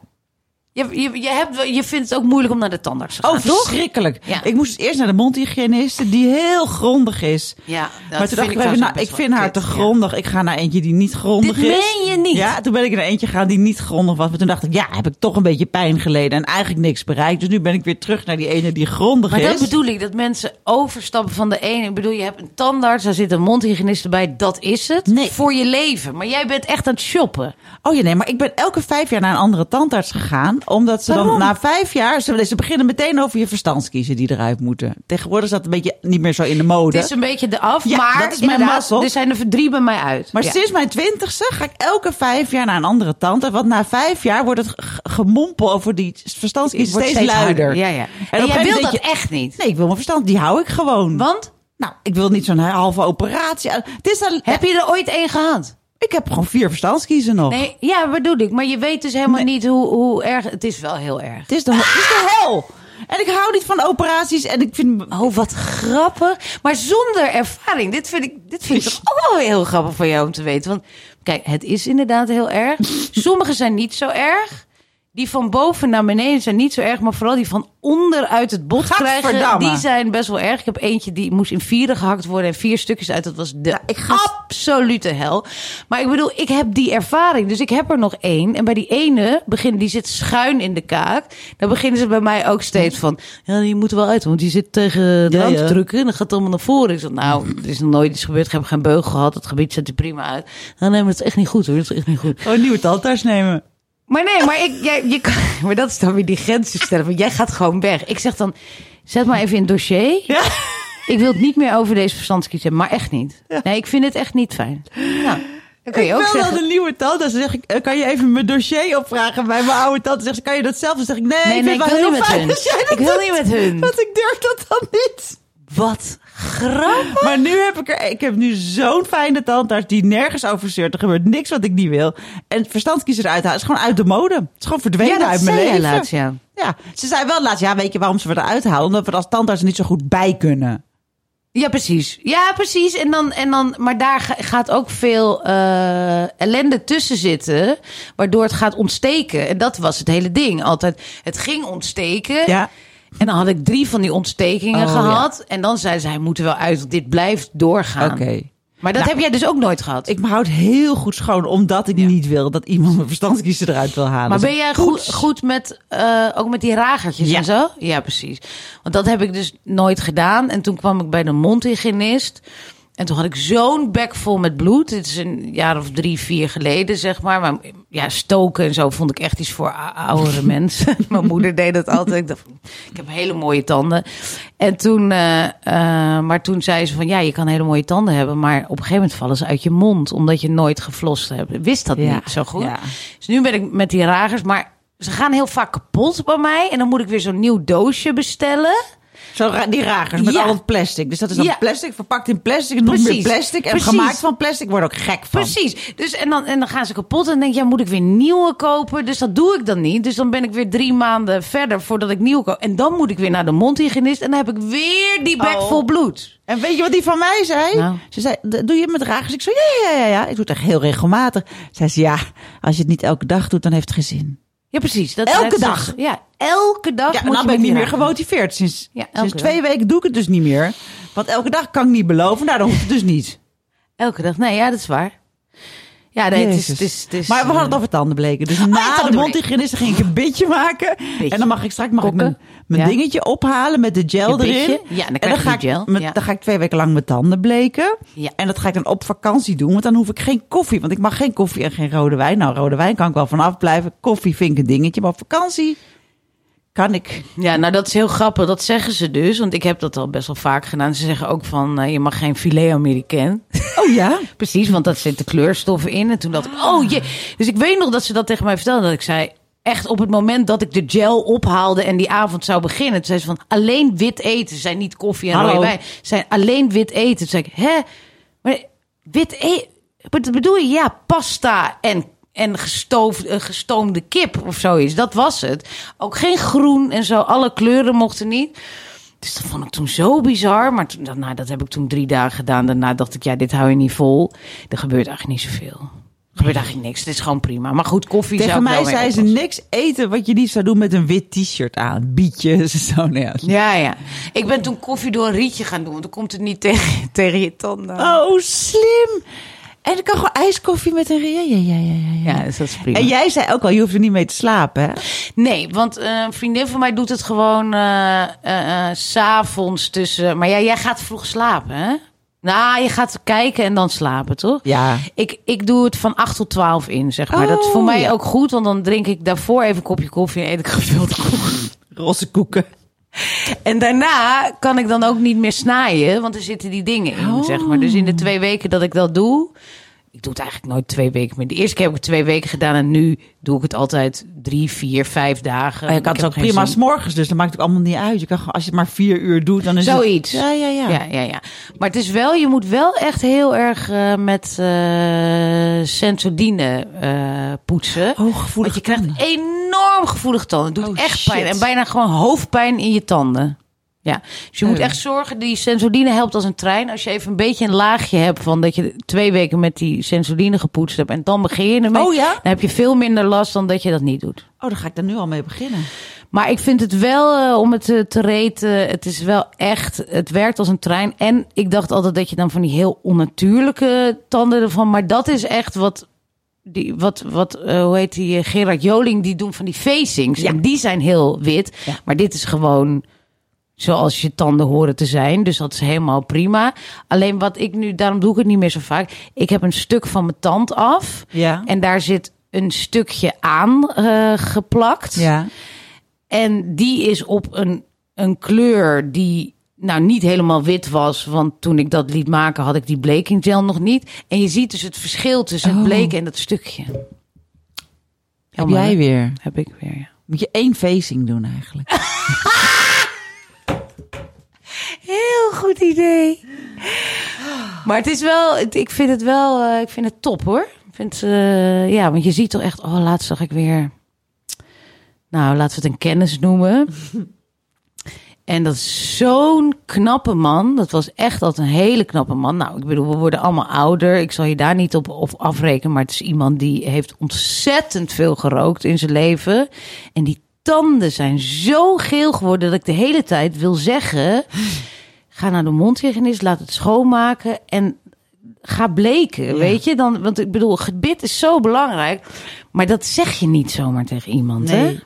Je, je, je, hebt, je vindt het ook moeilijk om naar de tandarts te gaan, Oh, verschrikkelijk. Ja. Ik moest eerst naar de mondhygiëniste, die heel grondig is. Ja, dat maar toen vind dacht ik, even, nou, ik vind haar te ja. grondig. Ik ga naar eentje die niet grondig Dit is. meen je niet? Ja, toen ben ik naar eentje gegaan die niet grondig was. Maar toen dacht ik, ja, heb ik toch een beetje pijn geleden en eigenlijk niks bereikt. Dus nu ben ik weer terug naar die ene die grondig Maar is. dat bedoel ik, dat mensen overstappen van de ene. Ik bedoel, je hebt een tandarts, daar zit een mondhygiëniste bij. Dat is het. Nee. Voor je leven. Maar jij bent echt aan het shoppen. Oh ja, nee, maar ik ben elke vijf jaar naar een andere tandarts gegaan. Omdat ze Waarom? dan na vijf jaar, ze, ze beginnen meteen over je verstandskiezen die eruit moeten. Tegenwoordig is dat een beetje niet meer zo in de mode. Het is een beetje de af, Ja, maar dat is mijn mazzel. er zijn er drie bij mij uit. Maar Ja. sinds mijn twintigste ga ik elke vijf jaar naar een andere tandarts. Want na vijf jaar wordt het gemompel over die verstandskiezen wordt steeds, luider. harder. Ja, ja. En, een jij wil dat denk echt niet. Nee, ik wil mijn verstand, die hou ik gewoon. Want, Nou, ik wil niet zo'n halve operatie. Het is heb je er ooit één gehad? Ik heb gewoon vier verstandskiezen nog. Nee, ja, bedoel ik. Maar je weet dus helemaal niet hoe, hoe erg... Het is wel heel erg. Het is, de, het is de hel. En ik hou niet van operaties. En ik vind... Oh, wat grappig. Maar zonder ervaring. Dit vind ik, dit vind ik toch ook wel heel grappig van jou om te weten. Want kijk, het is inderdaad heel erg. Sommige zijn niet zo erg. Die van boven naar beneden zijn niet zo erg. Maar vooral die van onderuit het bot krijgen, die zijn best wel erg. Ik heb eentje die moest in vieren gehakt worden en vier stukjes uit. Dat was de ik ga- absolute hel. Maar ik bedoel, ik heb die ervaring. Dus ik heb er nog één. En bij die ene, begin, die zit schuin in de kaak. Dan beginnen ze bij mij ook steeds van... Ja, die moet er wel uit, want die zit tegen de Ja, te drukken. En dan gaat het allemaal naar voren. Ik zeg, nou, er is nog nooit iets gebeurd. Ik heb geen beugel gehad. Het gebied zet er prima uit. Nou, nee, maar het is echt niet goed hoor. Het is echt niet goed. Een nieuwe tandarts nemen. Maar nee, maar, ik, jij, je kan, maar dat is dan weer die grenzen stellen. Want jij gaat gewoon weg. Ik zeg dan, zet maar even in het dossier. Ja. Ik wil het niet meer over deze verstandskies hebben, maar echt niet. Nee, ik vind het echt niet fijn. Nou, dan kun je ik ook wil zeggen. wel een nieuwe tandarts. Dan zeg ik, eh, kan je even mijn dossier opvragen bij mijn oude tante? Zegt ze, kan je dat zelf? Dan zeg ik, nee, Nee, ik nee, ik wil niet heel met fijn hun. Ik wil niet met hun. Want ik durf dat dan niet. Wat grappig. Maar nu heb ik er, ik heb nu zo'n fijne tandarts die nergens over zeurt. Er gebeurt niks wat ik niet wil. En het verstandskiezer eruit halen is gewoon uit de mode. Het is gewoon verdwenen Ja, uit mijn leven. laatst, ja. Ja, ze zei wel laatst, ja, weet je waarom ze we eruit halen? Omdat we er als tandarts niet zo goed bij kunnen. Ja, precies. Ja, precies. En dan, en dan, maar daar ga- gaat ook veel eh, ellende tussen zitten, waardoor het gaat ontsteken. En dat was het hele ding. Altijd, het ging ontsteken. Ja. En dan had ik drie van die ontstekingen Oh, gehad. En dan zei ze, hij moet er wel uit, want dit blijft doorgaan. Oké. Maar dat Nou, heb jij dus ook nooit gehad. Ik houd heel goed schoon, omdat ik niet wil dat iemand mijn verstandskiezer eruit wil halen. Maar Dus ben jij goed, goed met, eh, ook met die ragertjes Ja. en zo? Ja, precies. Want dat heb ik dus nooit gedaan. En toen kwam ik bij de mondhygiënist. En toen had ik zo'n bek vol met bloed. Dit is een jaar of drie, vier geleden, zeg maar. Maar ja, stoken en zo vond ik echt iets voor ou- oudere mensen. Mijn moeder deed dat altijd. Ik dacht, ik heb hele mooie tanden. En toen, eh, eh, maar toen zei ze van, ja, je kan hele mooie tanden hebben. Maar op een gegeven moment vallen ze uit je mond, omdat je nooit geflost hebt. Ik wist dat Ja, niet zo goed. ja. Dus nu ben ik met die ragers, maar ze gaan heel vaak kapot bij mij. En dan moet ik weer zo'n nieuw doosje bestellen. Zo ra- die ragers met Ja. al het plastic. Dus dat is dan Ja. plastic, verpakt in plastic en nog meer plastic. En Precies. gemaakt van plastic, word ook gek van. Precies. Dus, en, dan, en dan gaan ze kapot. En dan denk je, ja, moet ik weer nieuwe kopen? Dus dat doe ik dan niet. Dus dan ben ik weer drie maanden verder voordat ik nieuwe koop. En dan moet ik weer naar de mondhygiënist. En dan heb ik weer die bek Oh. vol bloed. En weet je wat die van mij zei? Nou. Ze zei, "D- doe je het met ragers? Ik zo, ja, ja, ja, ja. Ik doe het echt heel regelmatig. Zei ze, ja, als je het niet elke dag doet, dan heeft het geen zin. Ja, precies. Dat, Elke dat- dag? Ja, elke dag Ja, en moet dan je ben ik niet meer gemotiveerd. Sinds, Ja, sinds dag. twee weken doe ik het dus niet meer. Want elke dag kan ik niet beloven. Nou, dan hoeft het dus niet. Elke dag. Nee, ja, dat is waar. Ja, nee, het is, Jezus. het is, het is, maar we hadden het eh, over tandenbleken. Dus ja, na de mondhygiënist ging ik een bitje maken. Beetje. En dan mag ik straks mag ik mijn, mijn Ja. dingetje ophalen met de gel erin. Ja, en dan en je ga ik, gel. met- Ja. dan ga ik twee weken lang mijn tanden bleken. Ja. En dat ga ik dan op vakantie doen. Want dan hoef ik geen koffie. Want ik mag geen koffie en geen rode wijn. Nou, rode wijn kan ik wel vanaf blijven. Koffie vind ik een dingetje. Maar op vakantie kan ik. Ja, nou dat is heel grappig. Dat zeggen ze dus. Want ik heb dat al best wel vaak gedaan. Ze zeggen ook van, eh, je mag geen filet américain. Oh ja? Precies, want dat zitten kleurstoffen in. En toen dacht ik, oh jee. Dus ik weet nog dat ze dat tegen mij vertelden. Dat ik zei, echt op het moment dat ik de gel ophaalde en die avond zou beginnen. Toen zei ze van, alleen wit eten. Zijn niet koffie en Hallo. rode wijn. Zijn alleen wit eten. Toen zei ik, hè? Maar wit eten? Wat bedoel je? Ja, pasta en, en gestoofd, eh, gestoomde kip of zoiets. Dat was het. Ook geen groen en zo. Alle kleuren mochten niet. Dus dat vond ik toen zo bizar. Maar toen, nou, dat heb ik toen drie dagen gedaan. Daarna dacht ik, ja, dit hou je niet vol. Er gebeurt eigenlijk niet zoveel. gebeurt eigenlijk niks. Het is gewoon prima. Maar goed, koffie Tegen mij zei ze niks eten wat je niet zou doen met een wit t-shirt aan. Bietjes, zo. Nou ja. Ja, ja. Ik ben toen koffie door een rietje gaan doen. Want dan komt het niet tegen, tegen je tanden. Oh, slim. En dan kan gewoon ijskoffie met een... Ja, ja, ja, ja, ja. Ja, dus dat is prima. En jij zei ook al, je hoeft er niet mee te slapen, hè? Nee, want eh, een vriendin van mij doet het gewoon eh, eh, s'avonds tussen... Maar ja, jij gaat vroeg slapen, hè? Nou, je gaat kijken en dan slapen, toch? Ja. Ik, ik doe het van 8 tot 12 in, zeg maar. dat is voor Oh, mij ja. ook goed, want dan drink ik daarvoor even een kopje koffie en eet ik gevuld. Roze koeken. En daarna kan ik dan ook niet meer snijden, want er zitten die dingen in, Oh. zeg maar. Dus in de twee weken dat ik dat doe... Ik doe het eigenlijk nooit twee weken meer. De eerste keer heb ik het twee weken gedaan en nu doe ik het altijd drie, vier, vijf dagen. En kan Ik het heb ook prima zin. s'morgens, dus dan maakt het ook allemaal niet uit. Je kan, als je het maar vier uur doet, dan is Zoiets. het... Ja, ja, ja. Ja, ja, ja. Maar het is wel, je moet wel echt heel erg eh, met eh Sensodyne eh, poetsen. Oh, gevoelig Want je krijgt tanden. Enorm gevoelig tanden. Het doet Oh, echt shit. pijn. En bijna gewoon hoofdpijn in je tanden. Ja, dus je moet Oh. echt zorgen. Die Sensodyne helpt als een trein. Als je even een beetje een laagje hebt van dat je twee weken met die Sensodyne gepoetst hebt. En dan begin je ermee. Oh ja? Dan heb je veel minder last dan dat je dat niet doet. Oh, dan ga ik daar nu al mee beginnen. Maar ik vind het wel, eh, om het te, te reten, het is wel echt, het werkt als een trein. En ik dacht altijd dat je dan van die heel onnatuurlijke tanden ervan, maar dat is echt wat, die, wat, wat eh, hoe heet die, eh, Gerard Joling, die doen van die facings. Ja. En die zijn heel wit, Ja. maar dit is gewoon zoals je tanden horen te zijn. Dus dat is helemaal prima. Alleen wat ik nu, daarom doe ik het niet meer zo vaak. Ik heb een stuk van mijn tand af Ja. en daar zit een stukje aan eh, geplakt. Ja. En die is op een, een kleur die nou niet helemaal wit was. Want toen ik dat liet maken had ik die bleking gel nog niet. En je ziet dus het verschil tussen het Oh. bleken en dat stukje. Heb Jammer, jij weer. Heb ik weer, ja. Moet je één facing doen eigenlijk. Heel goed idee. Maar het is wel, ik vind het wel, eh, ik vind het top hoor. Ik vind, eh, ja, want je ziet toch echt, oh laatst zag ik weer, nou laten we het een kennis noemen. En dat is zo'n knappe man. Dat was echt altijd een hele knappe man. Nou, ik bedoel, we worden allemaal ouder. Ik zal je daar niet op, op afrekenen. Maar het is iemand die heeft ontzettend veel gerookt in zijn leven. En die tanden zijn zo geel geworden dat ik de hele tijd wil zeggen... Ga naar de mondhygiënist, laat het schoonmaken en ga bleken, weet je? Dan, want ik bedoel, gebit is zo belangrijk. Maar dat zeg je niet zomaar tegen iemand, hè?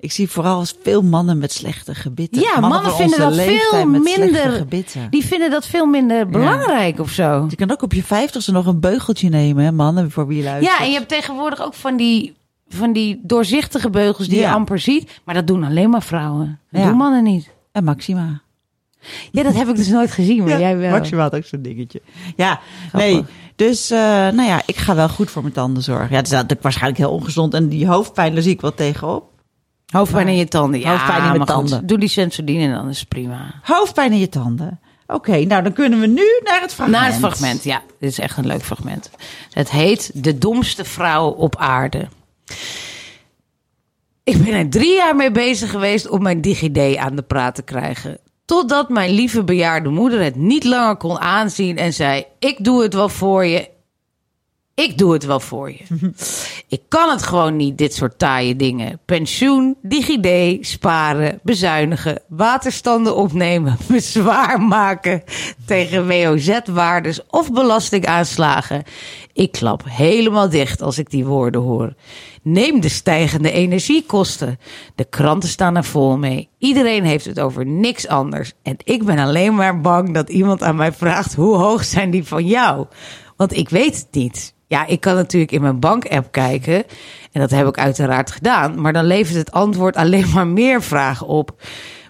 Ik zie vooral veel mannen met slechte gebitten. Ja, mannen vinden dat veel minder. Die vinden dat veel minder belangrijk of zo. Je kan ook op je vijftigste nog een beugeltje nemen, hè, mannen, voor wie je luistert. Ja, en je hebt tegenwoordig ook van die, van die doorzichtige beugels die Ja. je amper ziet. Maar dat doen alleen maar vrouwen. Dat Ja. doen mannen niet. En Maxima. Ja, dat heb ik dus nooit gezien, maar jij wel. Maxima had ook zo'n dingetje. Ja, nee. Dus, eh, nou ja, ik ga wel goed voor mijn tanden zorgen. Ja, het is natuurlijk waarschijnlijk heel ongezond. En die hoofdpijn, daar zie ik wel tegenop. Hoofdpijn in je tanden. Ja, Hoofdpijn in mijn goed, tanden. Doe die Sensodyne en dan is het prima. Hoofdpijn in je tanden. Oké, nou dan kunnen we nu naar het fragment. Naar het fragment, ja. Dit is echt een leuk fragment. Het heet De domste vrouw op aarde. Ik ben er drie jaar mee bezig geweest om mijn DigiD aan de praat te krijgen. Totdat mijn lieve bejaarde moeder het niet langer kon aanzien en zei: Ik doe het wel voor je. Ik doe het wel voor je. Ik kan het gewoon niet, dit soort taaie dingen. Pensioen, DigiD, sparen, bezuinigen, waterstanden opnemen, bezwaar maken tegen WOZ-waardes of belastingaanslagen. Ik klap helemaal dicht als ik die woorden hoor. Neem de stijgende energiekosten. De kranten staan er vol mee. Iedereen heeft het over niks anders. En ik ben alleen maar bang dat iemand aan mij vraagt: hoe hoog zijn die van jou? Want ik weet het niet. Ja, ik kan natuurlijk in mijn bank-app kijken. En dat heb ik uiteraard gedaan. Maar dan levert het antwoord alleen maar meer vragen op.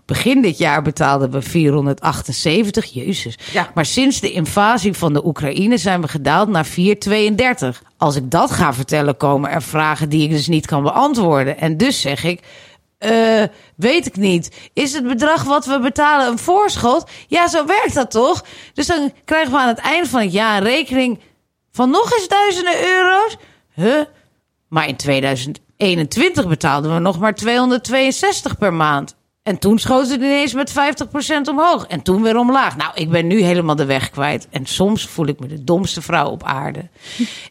Begin dit jaar betaalden we 478, jezus. Ja. Maar sinds de invasie van de Oekraïne zijn we gedaald naar 432. Als ik dat ga vertellen, komen er vragen die ik dus niet kan beantwoorden. En dus zeg ik, eh, weet ik niet. Is het bedrag wat we betalen een voorschot? Ja, zo werkt dat toch? Dus dan krijgen we aan het eind van het jaar een rekening van nog eens duizenden euro's. Huh? Maar in 2021 betaalden we nog maar 262 per maand. En toen schoot het ineens met 50% omhoog. En toen weer omlaag. Nou, ik ben nu helemaal de weg kwijt. En soms voel ik me de domste vrouw op aarde.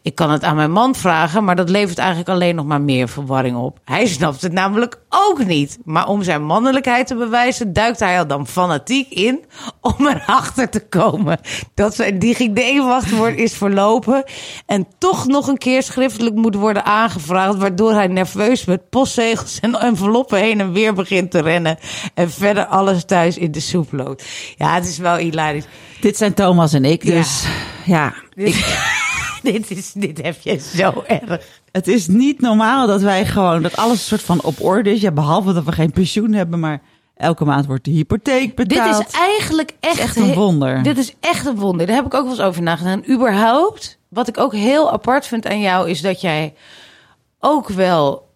Ik kan het aan mijn man vragen, maar dat levert eigenlijk alleen nog maar meer verwarring op. Hij snapt het namelijk ook niet. Maar om zijn mannelijkheid te bewijzen, duikt hij er dan fanatiek in om erachter te komen dat zijn DigiD-wachtwoord is verlopen. En toch nog een keer schriftelijk moet worden aangevraagd, waardoor hij nerveus met postzegels en enveloppen heen en weer begint te rennen. En verder alles thuis in de soep loopt. Ja, het is wel hilarisch. Dit zijn Thomas en ik, dus ja. dit, is, dit heb je zo erg. Het is niet normaal dat wij gewoon, dat alles een soort van op orde is. Ja, behalve dat we geen pensioen hebben, maar elke maand wordt de hypotheek betaald. Dit is eigenlijk echt, echt een wonder. Dit is echt een wonder. Daar heb ik ook wel eens over nagedacht. Überhaupt, wat ik ook heel apart vind aan jou, is dat jij ook wel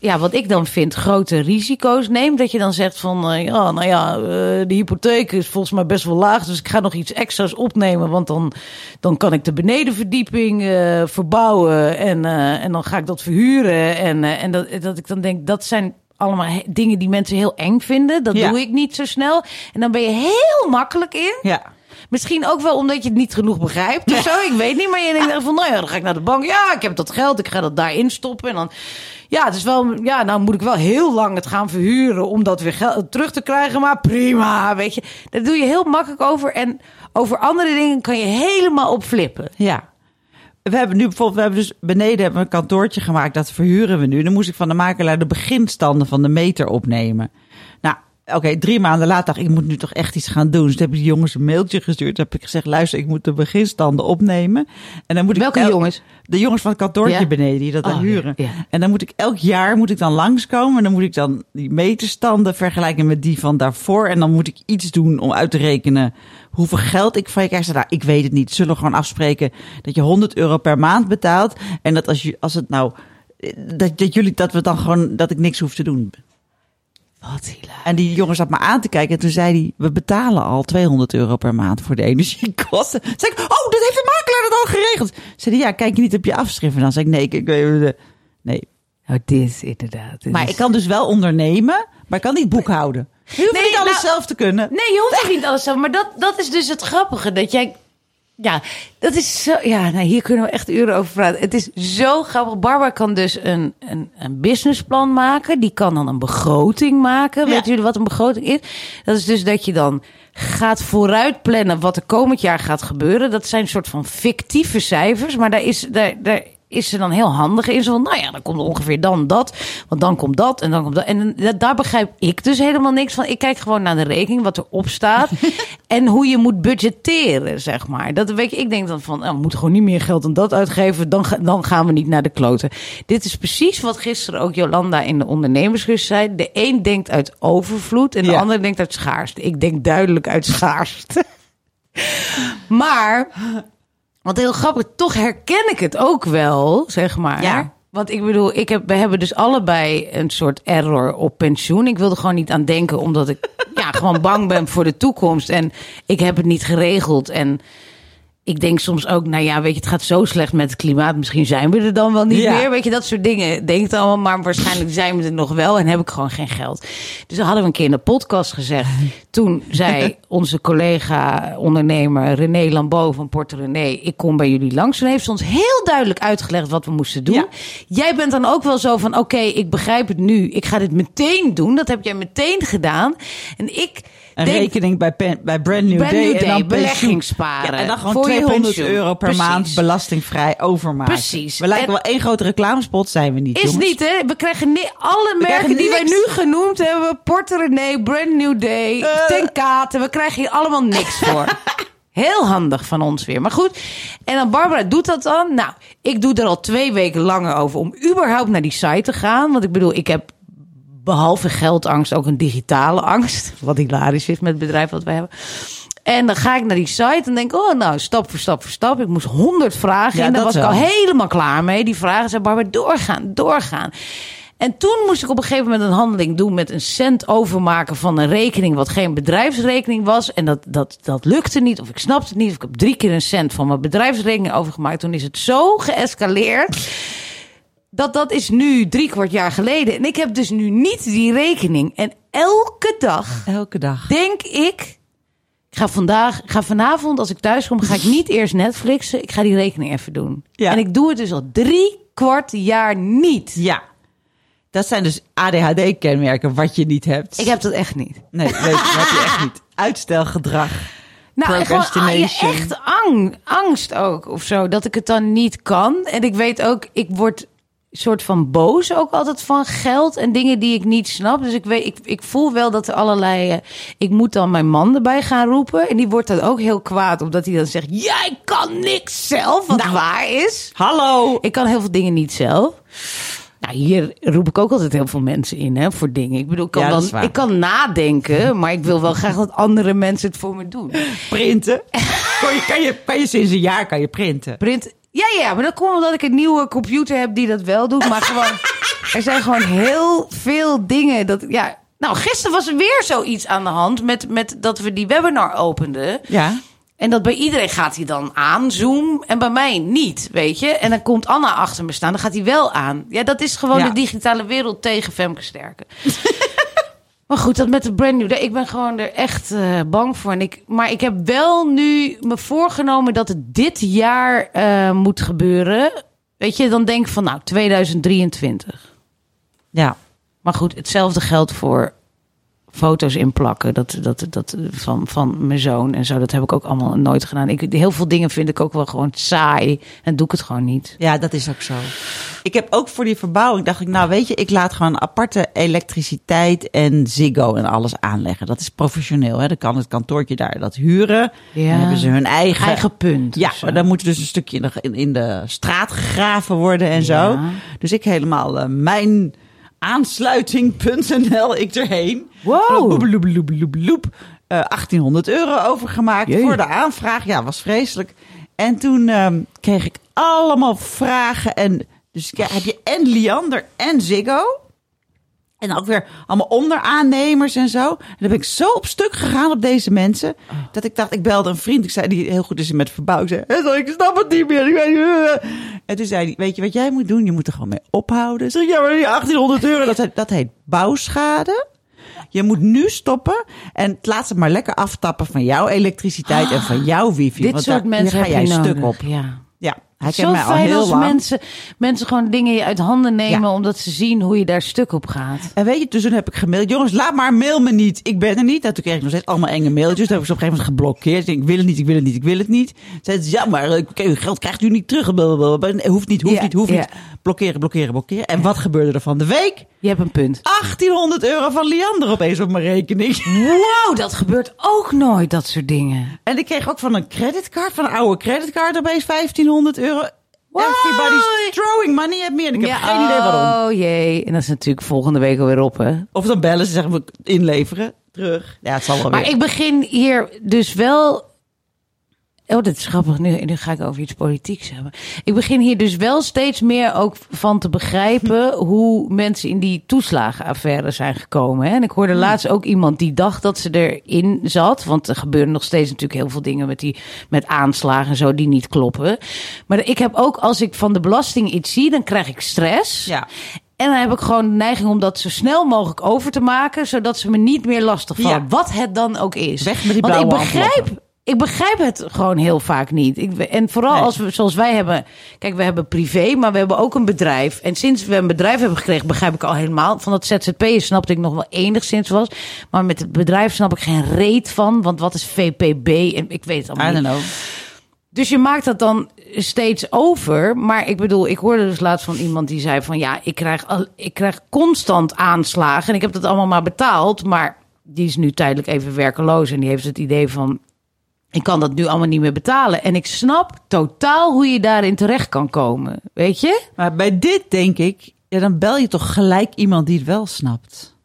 ja, wat ik dan vind, grote risico's neemt. Dat je dan zegt van, uh, ja, nou ja, uh, de hypotheek is volgens mij best wel laag. Dus ik ga nog iets extra's opnemen. Want dan, dan kan ik de benedenverdieping uh, verbouwen. En, en dan ga ik dat verhuren. En, en dat, dat ik dan denk, dat zijn allemaal dingen die mensen heel eng vinden. Dat ja. doe ik niet zo snel. En dan ben je heel makkelijk in. Ja. Misschien ook wel omdat je het niet genoeg begrijpt of zo. Ik weet niet. Maar je denkt van, nou ja, dan ga ik naar de bank. Ja, ik heb dat geld. Ik ga dat daarin stoppen. En dan ja, het is wel, ja, nou moet ik wel heel lang het gaan verhuren om dat weer geld terug te krijgen. Maar prima, weet je. Daar doe je heel makkelijk over. En over andere dingen kan je helemaal op flippen. Ja. We hebben nu bijvoorbeeld, we hebben dus beneden hebben we een kantoortje gemaakt. Dat verhuren we nu. Dan moest ik van de makelaar de beginstanden van de meter opnemen. Oké, drie maanden later dacht ik, ik moet nu toch echt iets gaan doen. Dus toen heb ik die jongens een mailtje gestuurd. Toen heb ik gezegd, luister, ik moet de beginstanden opnemen. En dan moet Welke ik jongens? De jongens van het kantoortje Ja. beneden, die dat dan Oh, huren. ja, ja. En dan moet ik elk jaar moet ik dan langskomen. En dan moet ik dan die meterstanden vergelijken met die van daarvoor. En dan moet ik iets doen om uit te rekenen hoeveel geld ik van je krijg. Nou, ik weet het niet. Zullen we gewoon afspreken dat je 100 euro per maand betaalt. En dat als, je, als het nou... Dat, dat jullie dat we dan gewoon dat ik niks hoef te doen. Wat hilarisch. En die jongen zat me aan te kijken. En toen zei hij, we betalen al 200 euro per maand voor de energiekosten. Zei ik, oh, dat heeft de makelaar dat al geregeld. Zei hij, ja, kijk je niet op je afschrift? En dan zei ik, nee, ik, ik, ik- nee. Oh, dit inderdaad. Dit Maar is- ik kan dus wel ondernemen, maar ik kan niet boekhouden. Je hoeft Nee, niet alles nou- zelf te kunnen. Nee, je hoeft niet alles zo. Maar dat, dat is dus het grappige. Dat jij. Ja, dat is zo. Ja, nou, hier kunnen we echt uren over praten. Het is zo grappig. Barbara kan dus een, een, een businessplan maken. Die kan dan een begroting maken. Ja. Weet jullie wat een begroting is? Dat is dus dat je dan gaat vooruit plannen wat er komend jaar gaat gebeuren. Dat zijn een soort van fictieve cijfers. Maar daar is, daar, daar is ze dan heel handig in. Zo van, nou ja, dan komt er ongeveer dan dat. Want dan komt dat en dan komt dat. En da- daar begrijp ik dus helemaal niks van. Ik kijk gewoon naar de rekening, wat erop staat. en hoe je moet budgetteren, zeg maar. Dat weet je, ik denk dan van, nou, we moeten gewoon niet meer geld aan dat uitgeven. Dan, dan gaan we niet naar de kloten. Dit is precies wat gisteren ook Jolanda in de ondernemerskus zei. De een denkt uit overvloed en de Ja. ander denkt uit schaarste. Ik denk duidelijk uit schaarste. maar want heel grappig, toch herken ik het ook wel, zeg maar. Ja. Want ik bedoel, ik heb, we hebben dus allebei een soort error op pensioen. Ik wilde gewoon niet aan denken, omdat ik ja, gewoon bang ben voor de toekomst. En ik heb het niet geregeld. En ik denk soms ook, nou ja, weet je, het gaat zo slecht met het klimaat. Misschien zijn we er dan wel niet Ja. meer. Weet je, dat soort dingen. Denk allemaal, maar waarschijnlijk zijn we er nog wel. En heb ik gewoon geen geld. Dus dat hadden we een keer in de podcast gezegd. Toen zei onze collega ondernemer René Lambeau van Porto René... ik kom bij jullie langs. Toen heeft ze ons heel duidelijk uitgelegd wat we moesten doen. Ja. Jij bent dan ook wel zo van, oké, ik begrijp het nu. Ik ga dit meteen doen. Dat heb jij meteen gedaan. En ik Een denk... rekening bij, pen, bij Brand New Brand Day. New en dan belegging sparen. Ja, en dan gewoon Voor je 200 pensioen. euro per Precies. maand belastingvrij overmaken. Precies. We lijken En- wel één grote reclamespot, zijn we niet, Is jongens. niet, hè? We krijgen alle merken die wij nu genoemd hebben. Porter René, Brand New Day, Eh. Ten Kate. We krijgen hier allemaal niks voor. Heel handig van ons weer. Maar goed. En dan Barbara doet dat dan. Nou, ik doe er al twee weken langer over om überhaupt naar die site te gaan. Want ik bedoel, ik heb behalve geldangst ook een digitale angst. Wat hilarisch is met het bedrijf wat we hebben. En dan ga ik naar die site en denk, oh nou, stap voor stap voor stap. Ik moest honderd vragen Ja, en daar was ik al helemaal klaar mee. Die vragen zei Barbara, doorgaan, doorgaan. En toen moest ik op een gegeven moment een handeling doen met een cent overmaken van een rekening wat geen bedrijfsrekening was. En dat, dat, dat lukte niet, of ik snapte het niet. Of ik heb drie keer een cent van mijn bedrijfsrekening overgemaakt. Toen is het zo geëscaleerd. Dat dat is nu drie kwart jaar geleden. En ik heb dus nu niet die rekening. En elke dag Elke dag. denk ik. Ik ga vandaag, ik ga vanavond als ik thuis kom, ga ik niet eerst Netflixen. Ik ga die rekening even doen. Ja. En ik doe het dus al drie kwart jaar niet. Ja. Dat zijn dus ADHD-kenmerken wat je niet hebt. Ik heb dat echt niet. Nee, weet, dat heb je echt niet. Uitstelgedrag. Nou, gewoon ah, Procrastination. echt ang, angst ook of zo. Dat ik het dan niet kan. En ik weet ook, ik word soort van boos ook altijd van geld en dingen die ik niet snap. Dus ik weet, ik, ik voel wel dat er allerlei. eh, ik moet dan mijn man erbij gaan roepen. En die wordt dan ook heel kwaad, omdat hij dan zegt: Jij kan niks zelf. Wat Nou. waar is. Hallo. Ik kan heel veel dingen niet zelf. Nou, hier roep ik ook altijd heel veel mensen in hè, voor dingen. Ik bedoel, ik kan, Ja, ik kan nadenken, maar ik wil wel graag dat andere mensen het voor me doen. Printen. Kan je, kan, je, kan je sinds een jaar kan je printen. Print. Ja, ja, maar dat komt omdat ik een nieuwe computer heb die dat wel doet. Maar gewoon, er zijn gewoon heel veel dingen dat, ja. Nou, gisteren was er weer zoiets aan de hand met, met dat we die webinar openden. Ja. En dat bij iedereen gaat hij dan aan, Zoom, en bij mij niet, weet je. En dan komt Anna achter me staan, dan gaat hij wel aan. Ja, dat is gewoon Ja. de digitale wereld tegen Femke Sterken. maar goed, dat met de brand new, day, ik ben gewoon er echt eh, bang voor. En ik, maar ik heb wel nu me voorgenomen dat het dit jaar eh, moet gebeuren. Weet je, dan denk ik van nou, 2023. Ja. Maar goed, hetzelfde geldt voor foto's inplakken dat, dat, dat, van, van mijn zoon en zo. Dat heb ik ook allemaal nooit gedaan. Ik, heel veel dingen vind ik ook wel gewoon saai en doe ik het gewoon niet. Ja, dat is ook zo. Ik heb ook voor die verbouwing, dacht ik, nou weet je, ik laat gewoon aparte elektriciteit en Ziggo en alles aanleggen. Dat is professioneel, hè. Dan kan het kantoortje daar dat huren. Ja. Dan hebben ze hun eigen... Eigen punt. Ja, maar dan moet dus een stukje in de, in, in de straat gegraven worden en zo. Dus ik helemaal eh, mijn aansluiting.nl, ik erheen. Wow. Loep, loep, loep, loep, loep. Eh, 1800 euro overgemaakt Jee. voor de aanvraag. Ja, was vreselijk. En toen ehm, kreeg ik allemaal vragen. En dus ja, heb je en Liander en Ziggo. En ook weer allemaal onderaannemers en zo. En dan ben ik zo op stuk gegaan op deze mensen. Dat ik dacht, ik belde een vriend. Ik zei, die heel goed is met verbouw. Ik zei, "Hé, ik snap het niet meer. Ik weet niet." En toen zei hij, weet je wat jij moet doen? Je moet er gewoon mee ophouden. Ik zeg, ja, maar die 1800 euro, dat, heet- dat heet bouwschade. Je moet nu stoppen en laat ze maar lekker aftappen van jouw elektriciteit en van jouw wifi. Dit want soort daar- mensen ga jij stuk nodig. op. Ja. Hij Zo kent mij al fijn heel als lang. mensen, mensen gewoon dingen je uit handen nemen Ja. omdat ze zien hoe je daar stuk op gaat. En weet je, dus toen heb ik gemaild. Jongens, laat maar, mail me niet. Ik ben er niet. En toen kreeg ik nog steeds allemaal enge mailtjes. Toen heb ik ze op een gegeven moment geblokkeerd. Ik denk, ik wil het niet, ik wil het niet, ik wil het niet. Zeiden ze, ja, maar eh, geld krijgt u niet terug. Hoeft niet, hoeft Ja, niet, hoeft ja. niet. Blokkeren, blokkeren, blokkeren. En wat gebeurde er van de week? Je hebt een punt. 1800 euro van Liander opeens op mijn rekening. Wow, dat gebeurt ook nooit, dat soort dingen. En ik kreeg ook van een creditcard, van een oude creditcard opeens 1500 euro. Wow. Everybody's throwing money at me. En ik heb Ja, geen idee waarom. Oh jee, en dat is natuurlijk volgende week alweer op, hè? Of dan bellen ze, zeggen we inleveren, terug. Ja, het zal wel Maar weer. ik begin hier dus wel. Oh, dit is grappig. Nu, nu ga ik over iets politieks hebben. Ik begin hier dus wel steeds meer ook van te begrijpen hoe mensen in die toeslagenaffaire zijn gekomen. Hè? En ik hoorde laatst ook iemand die dacht dat ze erin zat. Want er gebeuren nog steeds natuurlijk heel veel dingen met, die, met aanslagen en zo die niet kloppen. Maar ik heb ook, als ik van de belasting iets zie, dan krijg ik stress. Ja. En dan heb ik gewoon de neiging om dat zo snel mogelijk over te maken, zodat ze me niet meer lastig vallen. Ja. Wat het dan ook is. Weg met die Want ik begrijp. Ik begrijp het gewoon heel vaak niet. Ik, en vooral Nee. als we, zoals wij hebben. Kijk, we hebben privé, maar we hebben ook een bedrijf. En sinds we een bedrijf hebben gekregen, begrijp ik al helemaal. Van dat ZZP snapte ik nog wel enigszins was. Maar met het bedrijf snap ik geen reet van. Want wat is VPB? En ik weet het allemaal I niet. don't know. Dus je maakt dat dan steeds over. Maar ik bedoel, ik hoorde dus laatst van iemand die zei van... ja, ik krijg, al, ik krijg constant aanslagen en ik heb dat allemaal maar betaald. Maar die is nu tijdelijk even werkeloos en die heeft het idee van... ik kan dat nu allemaal niet meer betalen. En ik snap totaal hoe je daarin terecht kan komen. Weet je? Maar bij dit denk ik, ja, dan bel je toch gelijk iemand die het wel snapt.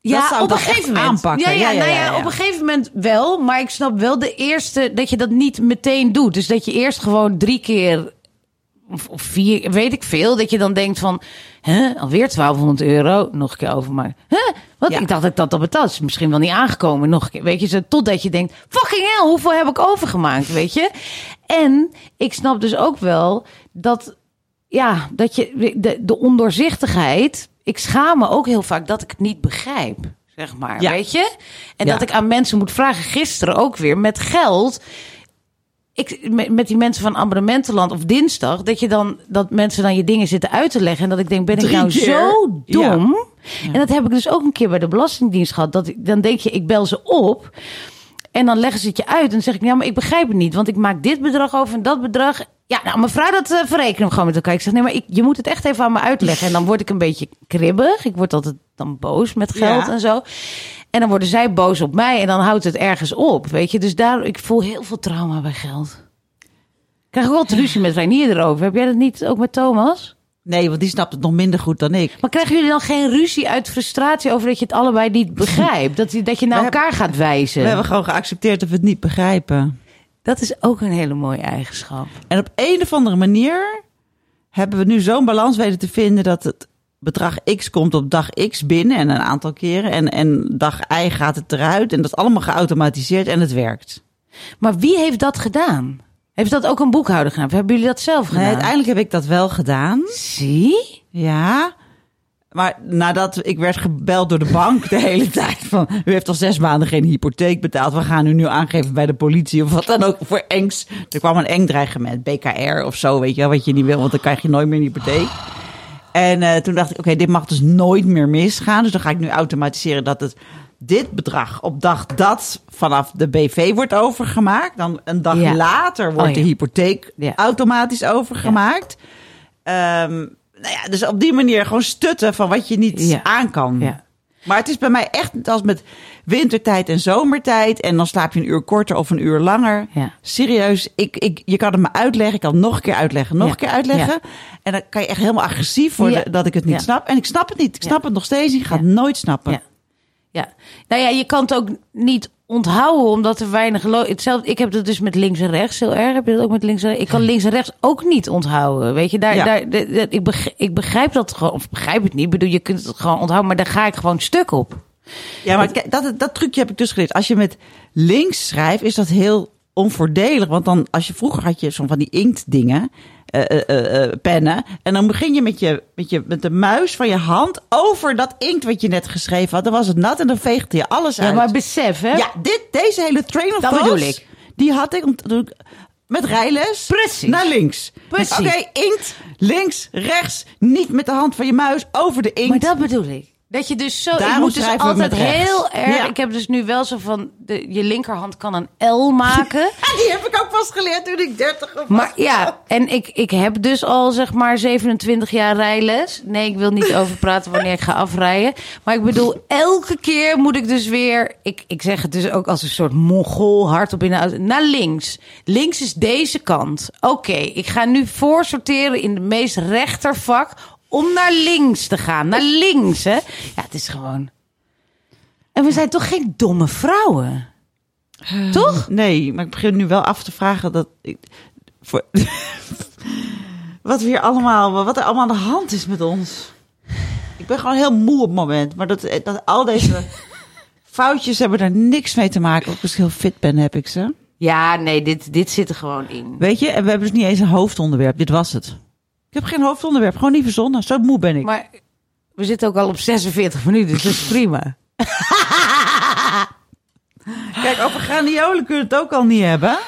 Ja, op een gegeven moment. aanpakken. Ja, ja, nou ja, ja. op een gegeven moment wel. Maar ik snap wel de eerste dat je dat niet meteen doet. Dus dat je eerst gewoon drie keer of, of vier, weet ik veel, dat je dan denkt van, hè, alweer 1200 euro, nog een keer overmaken. Hè? Ja. Ik dacht dat ik dat al betaald. Is misschien wel niet aangekomen. Nog een keer, weet je, zo, totdat je denkt, fucking hell, hoeveel heb ik overgemaakt, weet je? En ik snap dus ook wel dat, ja, dat je de, de ondoorzichtigheid ik schaam me ook heel vaak dat ik het niet begrijp. Zeg maar, Ja. weet je? En Ja. dat ik aan mensen moet vragen. Gisteren ook weer met geld. Ik, met, die mensen van Abonnementenland of dinsdag. Dat je dan dat mensen dan je dingen zitten uit te leggen. En dat ik denk, ben ik nou keer. zo Ja. dom? En dat heb ik dus ook een keer bij de Belastingdienst gehad. Dat ik, dan denk je, ik bel ze op. En dan leggen ze het je uit. En dan zeg ik, ja, maar ik begrijp het niet. Want ik maak dit bedrag over en dat bedrag. Ja, nou, mevrouw, dat eh, verrekenen we gewoon met elkaar. Ik zeg, nee, maar ik, je moet het echt even aan me uitleggen. En dan word ik een beetje kribbig. Ik word altijd dan boos met geld Ja. en zo. En dan worden zij boos op mij. En dan houdt het ergens op, weet je. Dus daar, ik voel heel veel trauma bij geld. Ik krijg ook wel ruzie met Reinier erover. Heb jij dat niet ook met Thomas? Nee, want die snapt het nog minder goed dan ik. Maar krijgen jullie dan geen ruzie uit frustratie over dat je het allebei niet begrijpt? Dat, je- dat je naar We elkaar gaat wijzen? We hebben gewoon geaccepteerd dat we het niet begrijpen. Dat is ook een hele mooie eigenschap. En op een of andere manier hebben we nu zo'n balans weten te vinden dat het bedrag X komt op dag X binnen en een aantal keren. En, en dag Y gaat het eruit. En dat is allemaal geautomatiseerd en het werkt. Maar wie heeft dat gedaan? Heeft dat ook een boekhouder gedaan? Of hebben jullie dat zelf Nee, gedaan? uiteindelijk heb ik dat wel gedaan. Zie? Ja. Maar nadat ik werd gebeld door de bank de hele tijd van... u heeft al zes maanden geen hypotheek betaald. We gaan u nu aangeven bij de politie of wat dan ook voor engs. Er kwam een eng dreigement, BKR of zo, weet je wel. Wat je niet wil, want dan krijg je nooit meer een hypotheek. En eh, toen dacht ik, oké, dit mag dus nooit meer misgaan. Dus dan ga ik nu automatiseren dat het dit bedrag op dag dat vanaf de BV wordt overgemaakt. Dan een dag Ja. later wordt Oh, ja. de hypotheek Ja. automatisch overgemaakt. Ehm, nou ja, dus op die manier gewoon stutten van wat je niet aan kan. Ja. Maar het is bij mij echt als met wintertijd en zomertijd. En dan slaap je een uur korter of een uur langer. Ja. Serieus, ik, ik, je kan het me uitleggen. Ik kan het nog een keer uitleggen, nog Ja. een keer uitleggen. En dan kan je echt helemaal agressief worden dat ik het niet snap. En ik snap het niet. Ik snap het nog steeds niet. Ik ga het nooit snappen. Ja. Nou ja, je kan het ook niet onthouden omdat er weinig... Hetzelfde, ik heb dat dus met links en rechts heel erg. Heb je dat ook met links en rechts? Ik kan links en rechts ook niet onthouden. Weet je, daar, Ja. daar, ik, begrijp, ik begrijp dat gewoon... Of begrijp het niet. Bedoel, je kunt het gewoon onthouden. Maar daar ga ik gewoon stuk op. Ja, maar kijk, dat, dat trucje heb ik dus geleerd. Als je met links schrijft, is dat heel onvoordelig. Want dan, als je vroeger had je zo'n van die inktdingen, eh, eh, eh, pennen. En dan begin je met, je met je met de muis van je hand over dat inkt wat je net geschreven had. Dan was het nat en dan veegde je alles Ja, uit. maar besef, hè? Ja, dit, deze hele train of Dat bedoel ik. Die had ik om- toen ik met rijles Precies. naar links. Precies. Oké, inkt, links, rechts. Niet met de hand van je muis over de inkt. Maar dat bedoel ik. Dat je dus zo. Daarom ik moet dus altijd rechts. heel erg. Ja. Ik heb dus nu wel zo van. De, je linkerhand kan een L maken. Die heb ik ook pas geleerd toen ik 30 was. Maar ja, en ik, ik heb dus al zeg maar 27 jaar rijles. Nee, ik wil niet over praten wanneer ik ga afrijden. Maar ik bedoel, elke keer moet ik dus weer... Ik, ik zeg het dus ook als een soort mongool hardop in de auto. Naar links. Links is deze kant. Oké, ik ga nu voorsorteren in de meest rechtervak... om naar links te gaan. Naar links, hè. Ja, het is gewoon... En we zijn toch geen domme vrouwen? Toch? Nee, maar ik begin nu wel af te vragen dat ik. Voor, wat we hier allemaal, wat er allemaal aan de hand is met ons. Ik ben gewoon heel moe op het moment. Maar dat, dat al deze foutjes hebben daar niks mee te maken. Ook als ik heel fit ben, heb ik ze. Ja, nee, dit, dit zit er gewoon in. Weet je, en we hebben dus niet eens een hoofdonderwerp. Dit was het. Ik heb geen hoofdonderwerp, gewoon niet verzonnen. Zo moe ben ik. Maar we zitten ook al op 46 minuten, dus dat is prima. Kijk, over graniolen kunnen we het ook al niet hebben.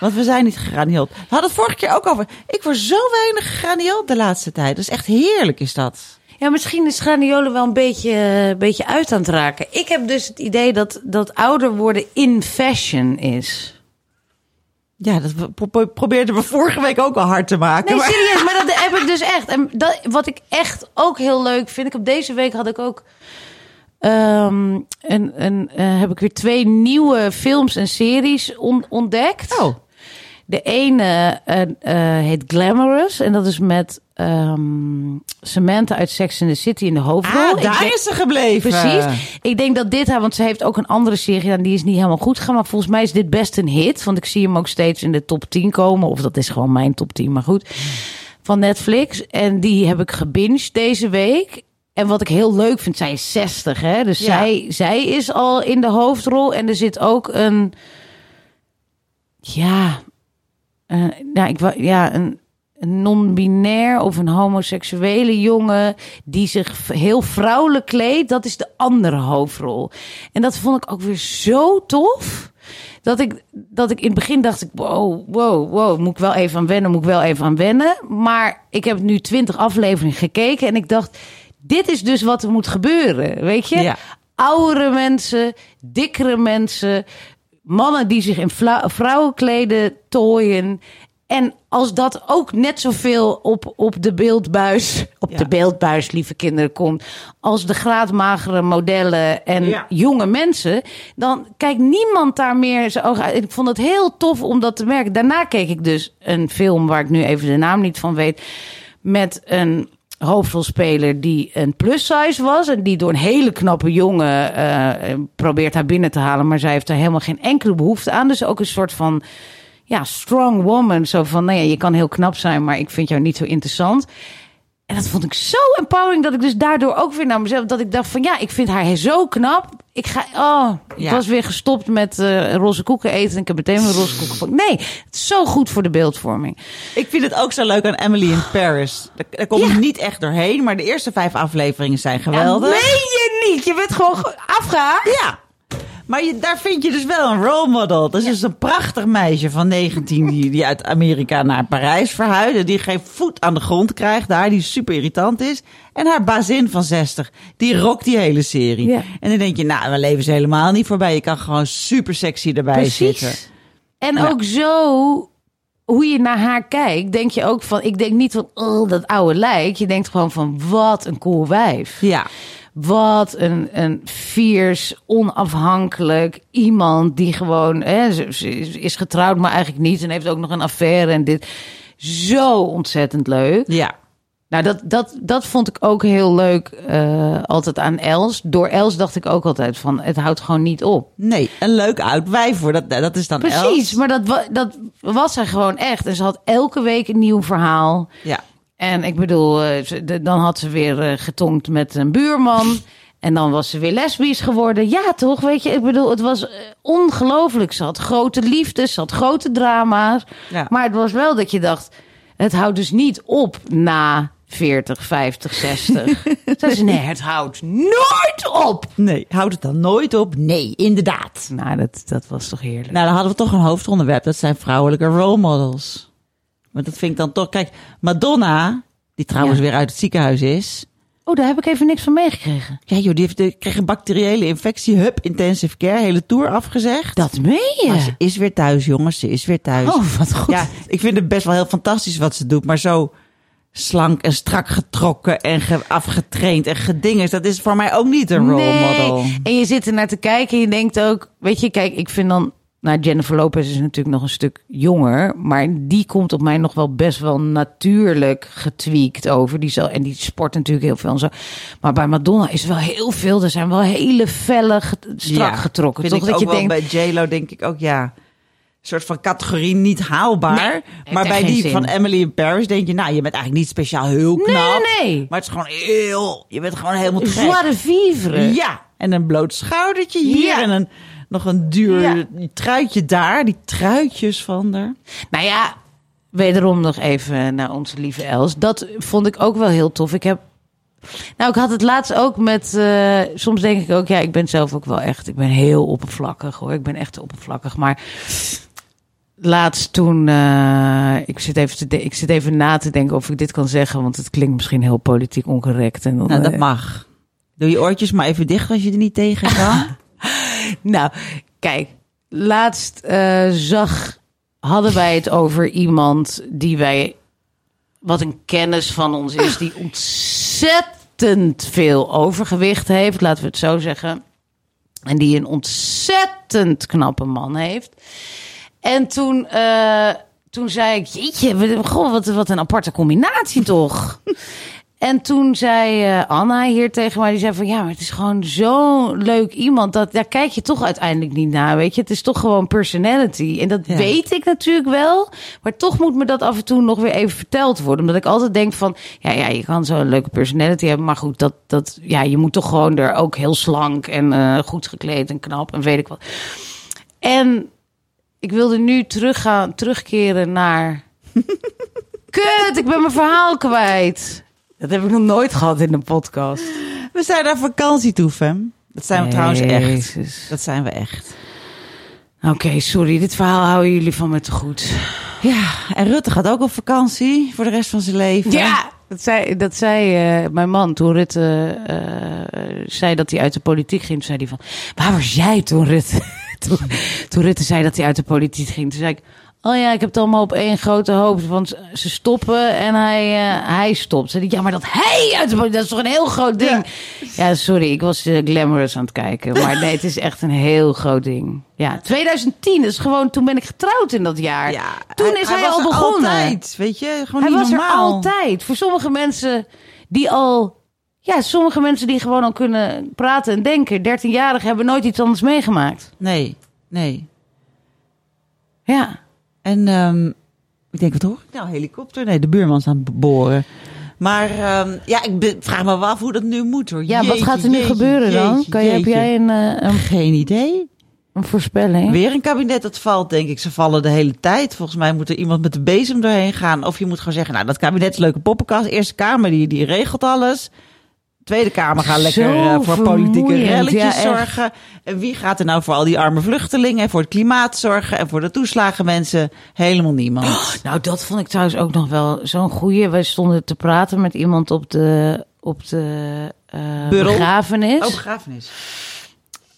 Want we zijn niet gegraniold. We hadden het vorige keer ook over. Ik word zo weinig gegraniold de laatste tijd. Dat is echt heerlijk, is dat. Ja, misschien is graniolen wel een beetje, een beetje uit aan het raken. Ik heb dus het idee dat, dat ouder worden in fashion is. Ja, dat pro- pro- probeerden we vorige week ook al hard te maken. Nee, maar- serieus, maar dat heb ik dus echt. En dat, wat ik echt ook heel leuk vind. Ik heb deze week had ik ook. ehm en en eh, heb ik weer twee nieuwe films en series on- ontdekt. Oh, De ene eh, eh, heet Glamorous. En dat is met ehm, Samantha uit Sex in the City in de hoofdrol. ah, daar denk- is ze gebleven. Precies. Ik denk dat dit haar, want ze heeft ook een andere serie gedaan, die is niet helemaal goed gegaan. Maar volgens mij is dit best een hit. Want ik zie hem ook steeds in de top 10 komen. Of dat is gewoon mijn top 10, maar goed. Van Netflix. En die heb ik gebinged deze week. En wat ik heel leuk vind, zij is 60, hè? Dus Ja. zij, zij is al in de hoofdrol. En er zit ook een. Ja. eh, nou, ik, wou- ja, een, een non-binair of een homoseksuele jongen die zich heel vrouwelijk kleedt, dat is de andere hoofdrol. En dat vond ik ook weer zo tof. Dat ik, dat ik in het begin dacht ik, wow, wow, wow, moet ik wel even aan wennen, moet ik wel even aan wennen. Maar ik heb nu twintig afleveringen gekeken en ik dacht, dit is dus wat er moet gebeuren, weet je? Ja. Oudere mensen, dikkere mensen, mannen die zich in vla- vrouwenkleden tooien. En als dat ook net zoveel op, op de beeldbuis, op Ja. de beeldbuis, lieve kinderen, komt, als de graadmagere modellen en Ja. jonge mensen, dan kijkt niemand daar meer zijn ogen uit. Ik vond het heel tof om dat te merken. Daarna keek ik dus een film waar ik nu even de naam niet van weet, met een hoofdrolspeler die een plus size was en die door een hele knappe jongen eh, probeert haar binnen te halen, maar zij heeft daar helemaal geen enkele behoefte aan. Dus ook een soort van ja, strong woman. Zo van, nou ja, je kan heel knap zijn, maar ik vind jou niet zo interessant. En dat vond ik zo empowering dat ik dus daardoor ook weer naar mezelf dat ik dacht van ja, ik vind haar zo knap. Ik ga, oh, ik Ja. was weer gestopt met eh, roze koeken eten en ik heb meteen mijn roze koeken gepakt. Nee, het is zo goed voor de beeldvorming. Ik vind het ook zo leuk aan Emily in Paris. Daar, daar kom Ja. ik niet echt doorheen, maar de eerste vijf afleveringen zijn geweldig. Ja, meen je niet? Je bent gewoon ge- afgehaakt. Ja. Maar je, daar vind je dus wel een role model. Dat is dus een prachtig meisje van 19 die, die uit Amerika naar Parijs verhuisde. Die geen voet aan de grond krijgt daar, die super irritant is. En haar bazin van 60, die rokt die hele serie. Ja. En dan denk je, nou, we leven ze helemaal niet voorbij. Je kan gewoon super sexy erbij zitten. Precies. En Ja. ook zo, hoe je naar haar kijkt, denk je ook van, ik denk niet van, oh, dat oude lijk. Je denkt gewoon van, wat een cool wijf. Ja. Wat een, een fierce, onafhankelijk iemand die gewoon hè, ze, ze is- getrouwd, maar eigenlijk niet. En heeft ook nog een affaire en dit. Zo ontzettend leuk. Ja. Nou, dat, dat, dat vond ik ook heel leuk eh, altijd aan Els. Door Els dacht ik ook altijd van, het houdt gewoon niet op. Nee, een leuk oud wijf voor. Dat, dat is dan Precies, Els. maar dat, dat was zij gewoon echt. En ze had elke week een nieuw verhaal. Ja. En ik bedoel, eh, dan had ze weer eh, getongd met een buurman. En dan was ze weer lesbisch geworden. Ja, toch? Weet je, ik bedoel, het was eh, ongelooflijk. Ze had grote liefdes, ze had grote drama's. Ja. Maar het was wel dat je dacht, het houdt dus niet op na 40, 50, 60. Zei ze, nee, het houdt nooit op. Nee, houdt het dan nooit op? Nee, inderdaad. Nou, dat, dat was toch heerlijk. Nou, dan hadden we toch een hoofdonderwerp. Dat zijn vrouwelijke role models. Want dat vind ik dan toch... Kijk, Madonna, die trouwens Ja. weer uit het ziekenhuis is. Oh, daar heb ik even niks van meegekregen. Ja joh, die heeft, die kreeg een bacteriële infectie. Hup, intensive care. Hele tour afgezegd. Dat meen je? Maar ze is weer thuis, jongens. Ze is weer thuis. Oh, wat goed. Ja, ik vind het best wel heel fantastisch wat ze doet. Maar zo slank en strak getrokken en ge- afgetraind en gedingers. Dat is voor mij ook niet een role model. En je zit er naar te kijken en je denkt ook, weet je, kijk, ik vind dan, nou, Jennifer Lopez is natuurlijk nog een stuk jonger, maar die komt op mij nog wel best wel natuurlijk getweakt over. Die zal, en die sport natuurlijk heel veel en zo. Maar bij Madonna is wel heel veel, er zijn wel hele felle, strak Ja, getrokken. Vind Toch ik dat ook je wel denkt, bij J-Lo denk ik ook, ja... Een soort van categorie niet haalbaar. Nee, maar bij die zin. van Emily in Paris denk je, nou, je bent eigenlijk niet speciaal heel knap. nee, nee. Maar het is gewoon heel, je bent gewoon helemaal te gek. vivre. Ja, en een bloot schoudertje hier Ja. en een, nog een duur Ja. truitje daar. Die truitjes van haar. Nou ja, wederom nog even naar onze lieve Els. Dat vond ik ook wel heel tof. Ik heb. Nou, ik had het laatst ook met. eh, soms denk ik ook, ja, ik ben zelf ook wel echt. Ik ben heel oppervlakkig hoor. Ik ben echt oppervlakkig. Maar laatst toen. eh, ik, zit even te de- ik zit even na te denken of ik dit kan zeggen. Want het klinkt misschien heel politiek oncorrect. En dan, Nou, dat eh, mag. Doe je oortjes maar even dicht als je er niet tegen kan. Nou, kijk, laatst eh, zag, hadden wij het over iemand die wij, wat een kennis van ons is, die ontzettend veel overgewicht heeft, laten we het zo zeggen. En die een ontzettend knappe man heeft. En toen, eh, toen zei ik, jeetje, goh, wat, wat een aparte combinatie toch? En toen zei eh, Anna hier tegen mij, die zei van ja, maar het is gewoon zo'n leuk iemand. Dat, daar kijk je toch uiteindelijk niet naar, weet je. Het is toch gewoon personality. En dat Ja. weet ik natuurlijk wel. Maar toch moet me dat af en toe nog weer even verteld worden. Omdat ik altijd denk van, ja, ja je kan zo'n leuke personality hebben. Maar goed, dat, dat, ja, je moet toch gewoon er ook heel slank en eh, goed gekleed en knap en weet ik wat. En ik wilde nu teruggaan, terugkeren naar Kut, ik ben mijn verhaal kwijt. Dat heb ik nog nooit gehad in een podcast. We zijn naar vakantie toe, Fem. Dat zijn we trouwens echt. Dat zijn we echt. Oké, sorry. Dit verhaal houden jullie van me te goed. Ja, en Rutte gaat ook op vakantie voor de rest van zijn leven. Ja, dat zei, dat zei eh, mijn man toen Rutte eh, zei dat hij uit de politiek ging. Toen zei hij van, waar was jij toen Rutte, toen, toen Rutte zei dat hij uit de politiek ging? Toen zei ik, oh ja, ik heb het allemaal op één grote hoop. Want ze stoppen en hij, eh, hij stopt. Hij, ja, maar dat hij uit dat is toch een heel groot ding? Ja, sorry, ik was eh, glamorous aan het kijken. Maar nee, het is echt een heel groot ding. Ja, 2010 is gewoon, toen ben ik getrouwd in dat jaar. Ja, toen is hij, was al er begonnen. Altijd, weet je, gewoon Hij was normaal. er altijd. Voor sommige mensen die al. Ja, sommige mensen die gewoon al kunnen praten en denken. 13-jarigen hebben nooit iets anders meegemaakt. Nee, nee. Ja. En ehm, ik denk, wat hoor ik nou? Helikopter? Nee, de buurman is aan het boren. Maar ehm, ja, ik vraag me wel af hoe dat nu moet hoor. Ja, wat gaat er nu jeetje, gebeuren dan? jeetje, Kan je, heb jij een, eh, een, Geen idee. een voorspelling? Weer een kabinet dat valt, denk ik. Ze vallen de hele tijd. Volgens mij moet er iemand met de bezem doorheen gaan. Of je moet gewoon zeggen, nou, dat kabinet is leuke poppenkast. Eerste Kamer, die, die regelt alles. Tweede Kamer gaat lekker eh, voor politieke relletjes ja, zorgen. En wie gaat er nou voor al die arme vluchtelingen en voor het klimaat zorgen en voor de toeslagenmensen? Helemaal niemand. Nou, dat vond ik trouwens ook nog wel zo'n goeie. Wij stonden te praten met iemand op de, op de eh, begrafenis. Oh, begrafenis.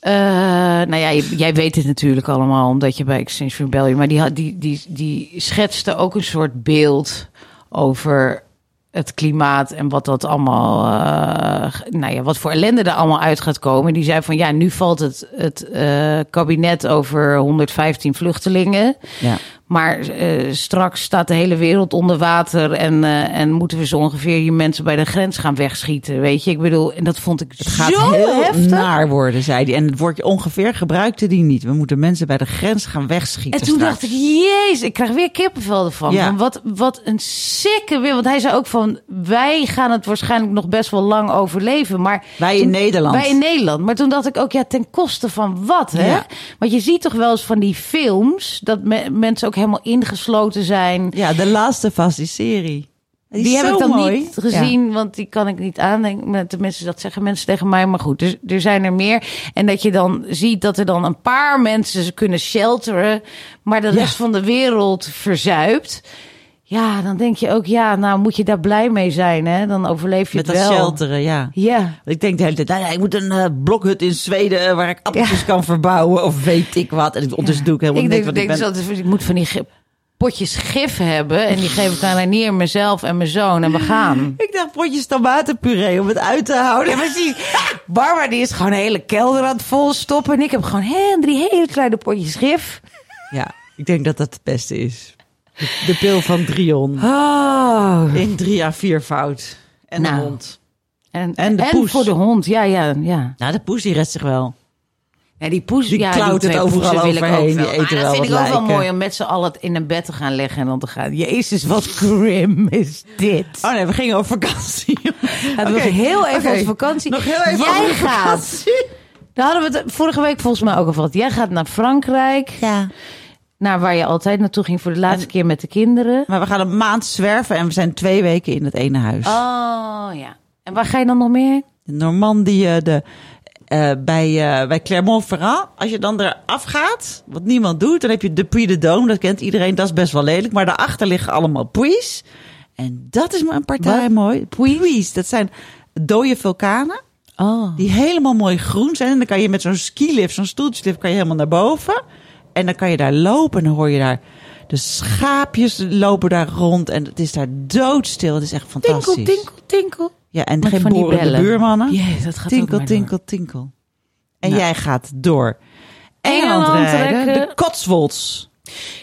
Eh, nou ja, jij weet het natuurlijk allemaal, omdat je bij Exchange Rebellion... maar die, had- die, die, die schetste ook een soort beeld over het klimaat... en wat dat allemaal, eh, nou ja, wat voor ellende er allemaal uit gaat komen. Die zei van, ja, nu valt het, het eh, kabinet over 115 vluchtelingen... Ja. Maar eh, straks staat de hele wereld onder water en, eh, en moeten we zo ongeveer je mensen bij de grens gaan wegschieten. Weet je, ik bedoel, en dat vond ik Het gaat zo heel heftig. naar worden, zei hij. En het woordje ongeveer gebruikte die niet. We moeten mensen bij de grens gaan wegschieten En toen straks. dacht ik, jezus, ik krijg weer kippenvel ervan. Ja. Van wat, wat een sikke weer. Want hij zei ook van, wij gaan het waarschijnlijk nog best wel lang overleven. Maar Wij in toen- Nederland. Wij in Nederland. Maar toen dacht ik ook, ja, ten koste van wat, hè? Ja. Want je ziet toch wel eens van die films, dat me- mensen ook helemaal ingesloten zijn. Ja, de laatste van die serie. Die, Die heb ik dan mooi. niet gezien, want die kan ik niet aandenken. Tenminste, dat zeggen mensen tegen mij. Maar goed, er, er zijn er meer. En dat je dan ziet dat er dan een paar mensen ze kunnen shelteren, maar de Ja. rest van de wereld verzuipt. Ja, dan denk je ook, ja, nou moet je daar blij mee zijn, hè? Dan overleef je Met het dat wel. shelteren, ja. Ja. Ik denk de hele tijd, nou ja, ik moet een eh, blokhut in Zweden waar ik appeltjes kan verbouwen of weet ik wat. En ondertussen doe ik helemaal Ik niks, denk, denk ik ben... dus ik moet van die potjes gif hebben en die geef ik aan Renier, mezelf en mijn zoon en we gaan. Ik dacht potjes tomatenpuree om het uit te houden. Ja, precies. Barbara die is gewoon een hele kelder aan het volstoppen. En ik heb gewoon hè, drie hele kleine potjes gif. Ja, ik denk dat dat het beste is. De, de pil van Drion. Oh. In drie à vier fout. En Nou. de hond. En, En de poes. voor de hond, ja, ja, ja. Nou, de poes die redt zich wel. Ja, die poes, Die ja, klauwt die het twee overal overheen, die eten Maar wel dat vind ik ook wel mooi om met z'n allen in een bed te gaan liggen en dan te gaan. Jezus, wat grim is dit. Oh nee, we gingen op vakantie. We nog heel even oké. over vakantie. Nog heel even Jij over gaat. vakantie. Daar hadden we het vorige week volgens mij ook over gehad. Jij gaat naar Frankrijk. Ja. Naar waar je altijd naartoe ging voor de laatste keer met de kinderen. Maar we gaan een maand zwerven en we zijn twee weken in het ene huis. Oh ja. En waar ga je dan nog meer? Normandie, eh, de, eh, bij, eh, bij Clermont-Ferrand. Als je dan eraf gaat, wat niemand doet, dan heb je de Puy de Dôme. Dat kent iedereen, dat is best wel lelijk. Maar daarachter liggen allemaal puys. En dat is maar een partij Wat? mooi. Puys, dat zijn dode vulkanen. Oh. Die helemaal mooi groen zijn. En dan kan je met zo'n skilift, zo'n stoeltjeslift, kan je helemaal naar boven. En dan kan je daar lopen en dan hoor je daar... De schaapjes lopen daar rond en het is daar doodstil. Het is echt fantastisch. Tinkel, tinkel, tinkel. Ja, en Met geen van die borende bellen. buurmannen. Dat gaat tinkel, door. tinkel, tinkel. En Nou. jij gaat door Engeland, Engeland rijden. trekken. De Cotswolds.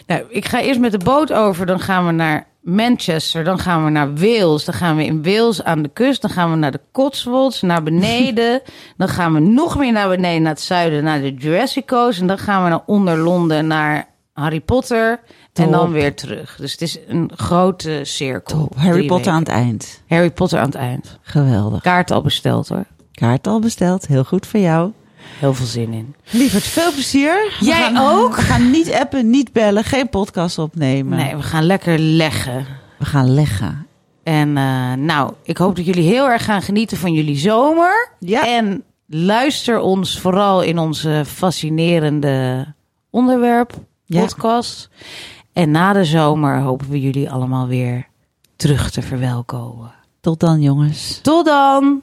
Nou, ik ga eerst met de boot over. Dan gaan we naar Manchester. Dan gaan we naar Wales. Dan gaan we in Wales aan de kust. Dan gaan we naar de Cotswolds, naar beneden. dan gaan we nog meer naar beneden, naar het zuiden, naar de Jurassic Coast. En dan gaan we naar onder Londen, naar Harry Potter. En dan weer terug. Dus het is een grote cirkel. Top. Harry Potter aan het eind. Harry Potter aan het eind. Geweldig. Kaart al besteld hoor. Kaart al besteld. Heel goed voor jou. Heel veel zin in. Lieverd, veel plezier. We Jij gaan- ook? We gaan niet appen, niet bellen, geen podcast opnemen. Nee, we gaan lekker leggen. We gaan leggen. En uh, nou, ik hoop dat jullie heel erg gaan genieten van jullie zomer. Ja. En luister ons vooral in onze fascinerende onderwerp Ja. podcast. En na de zomer hopen we jullie allemaal weer terug te verwelkomen. Tot dan, jongens. Tot dan!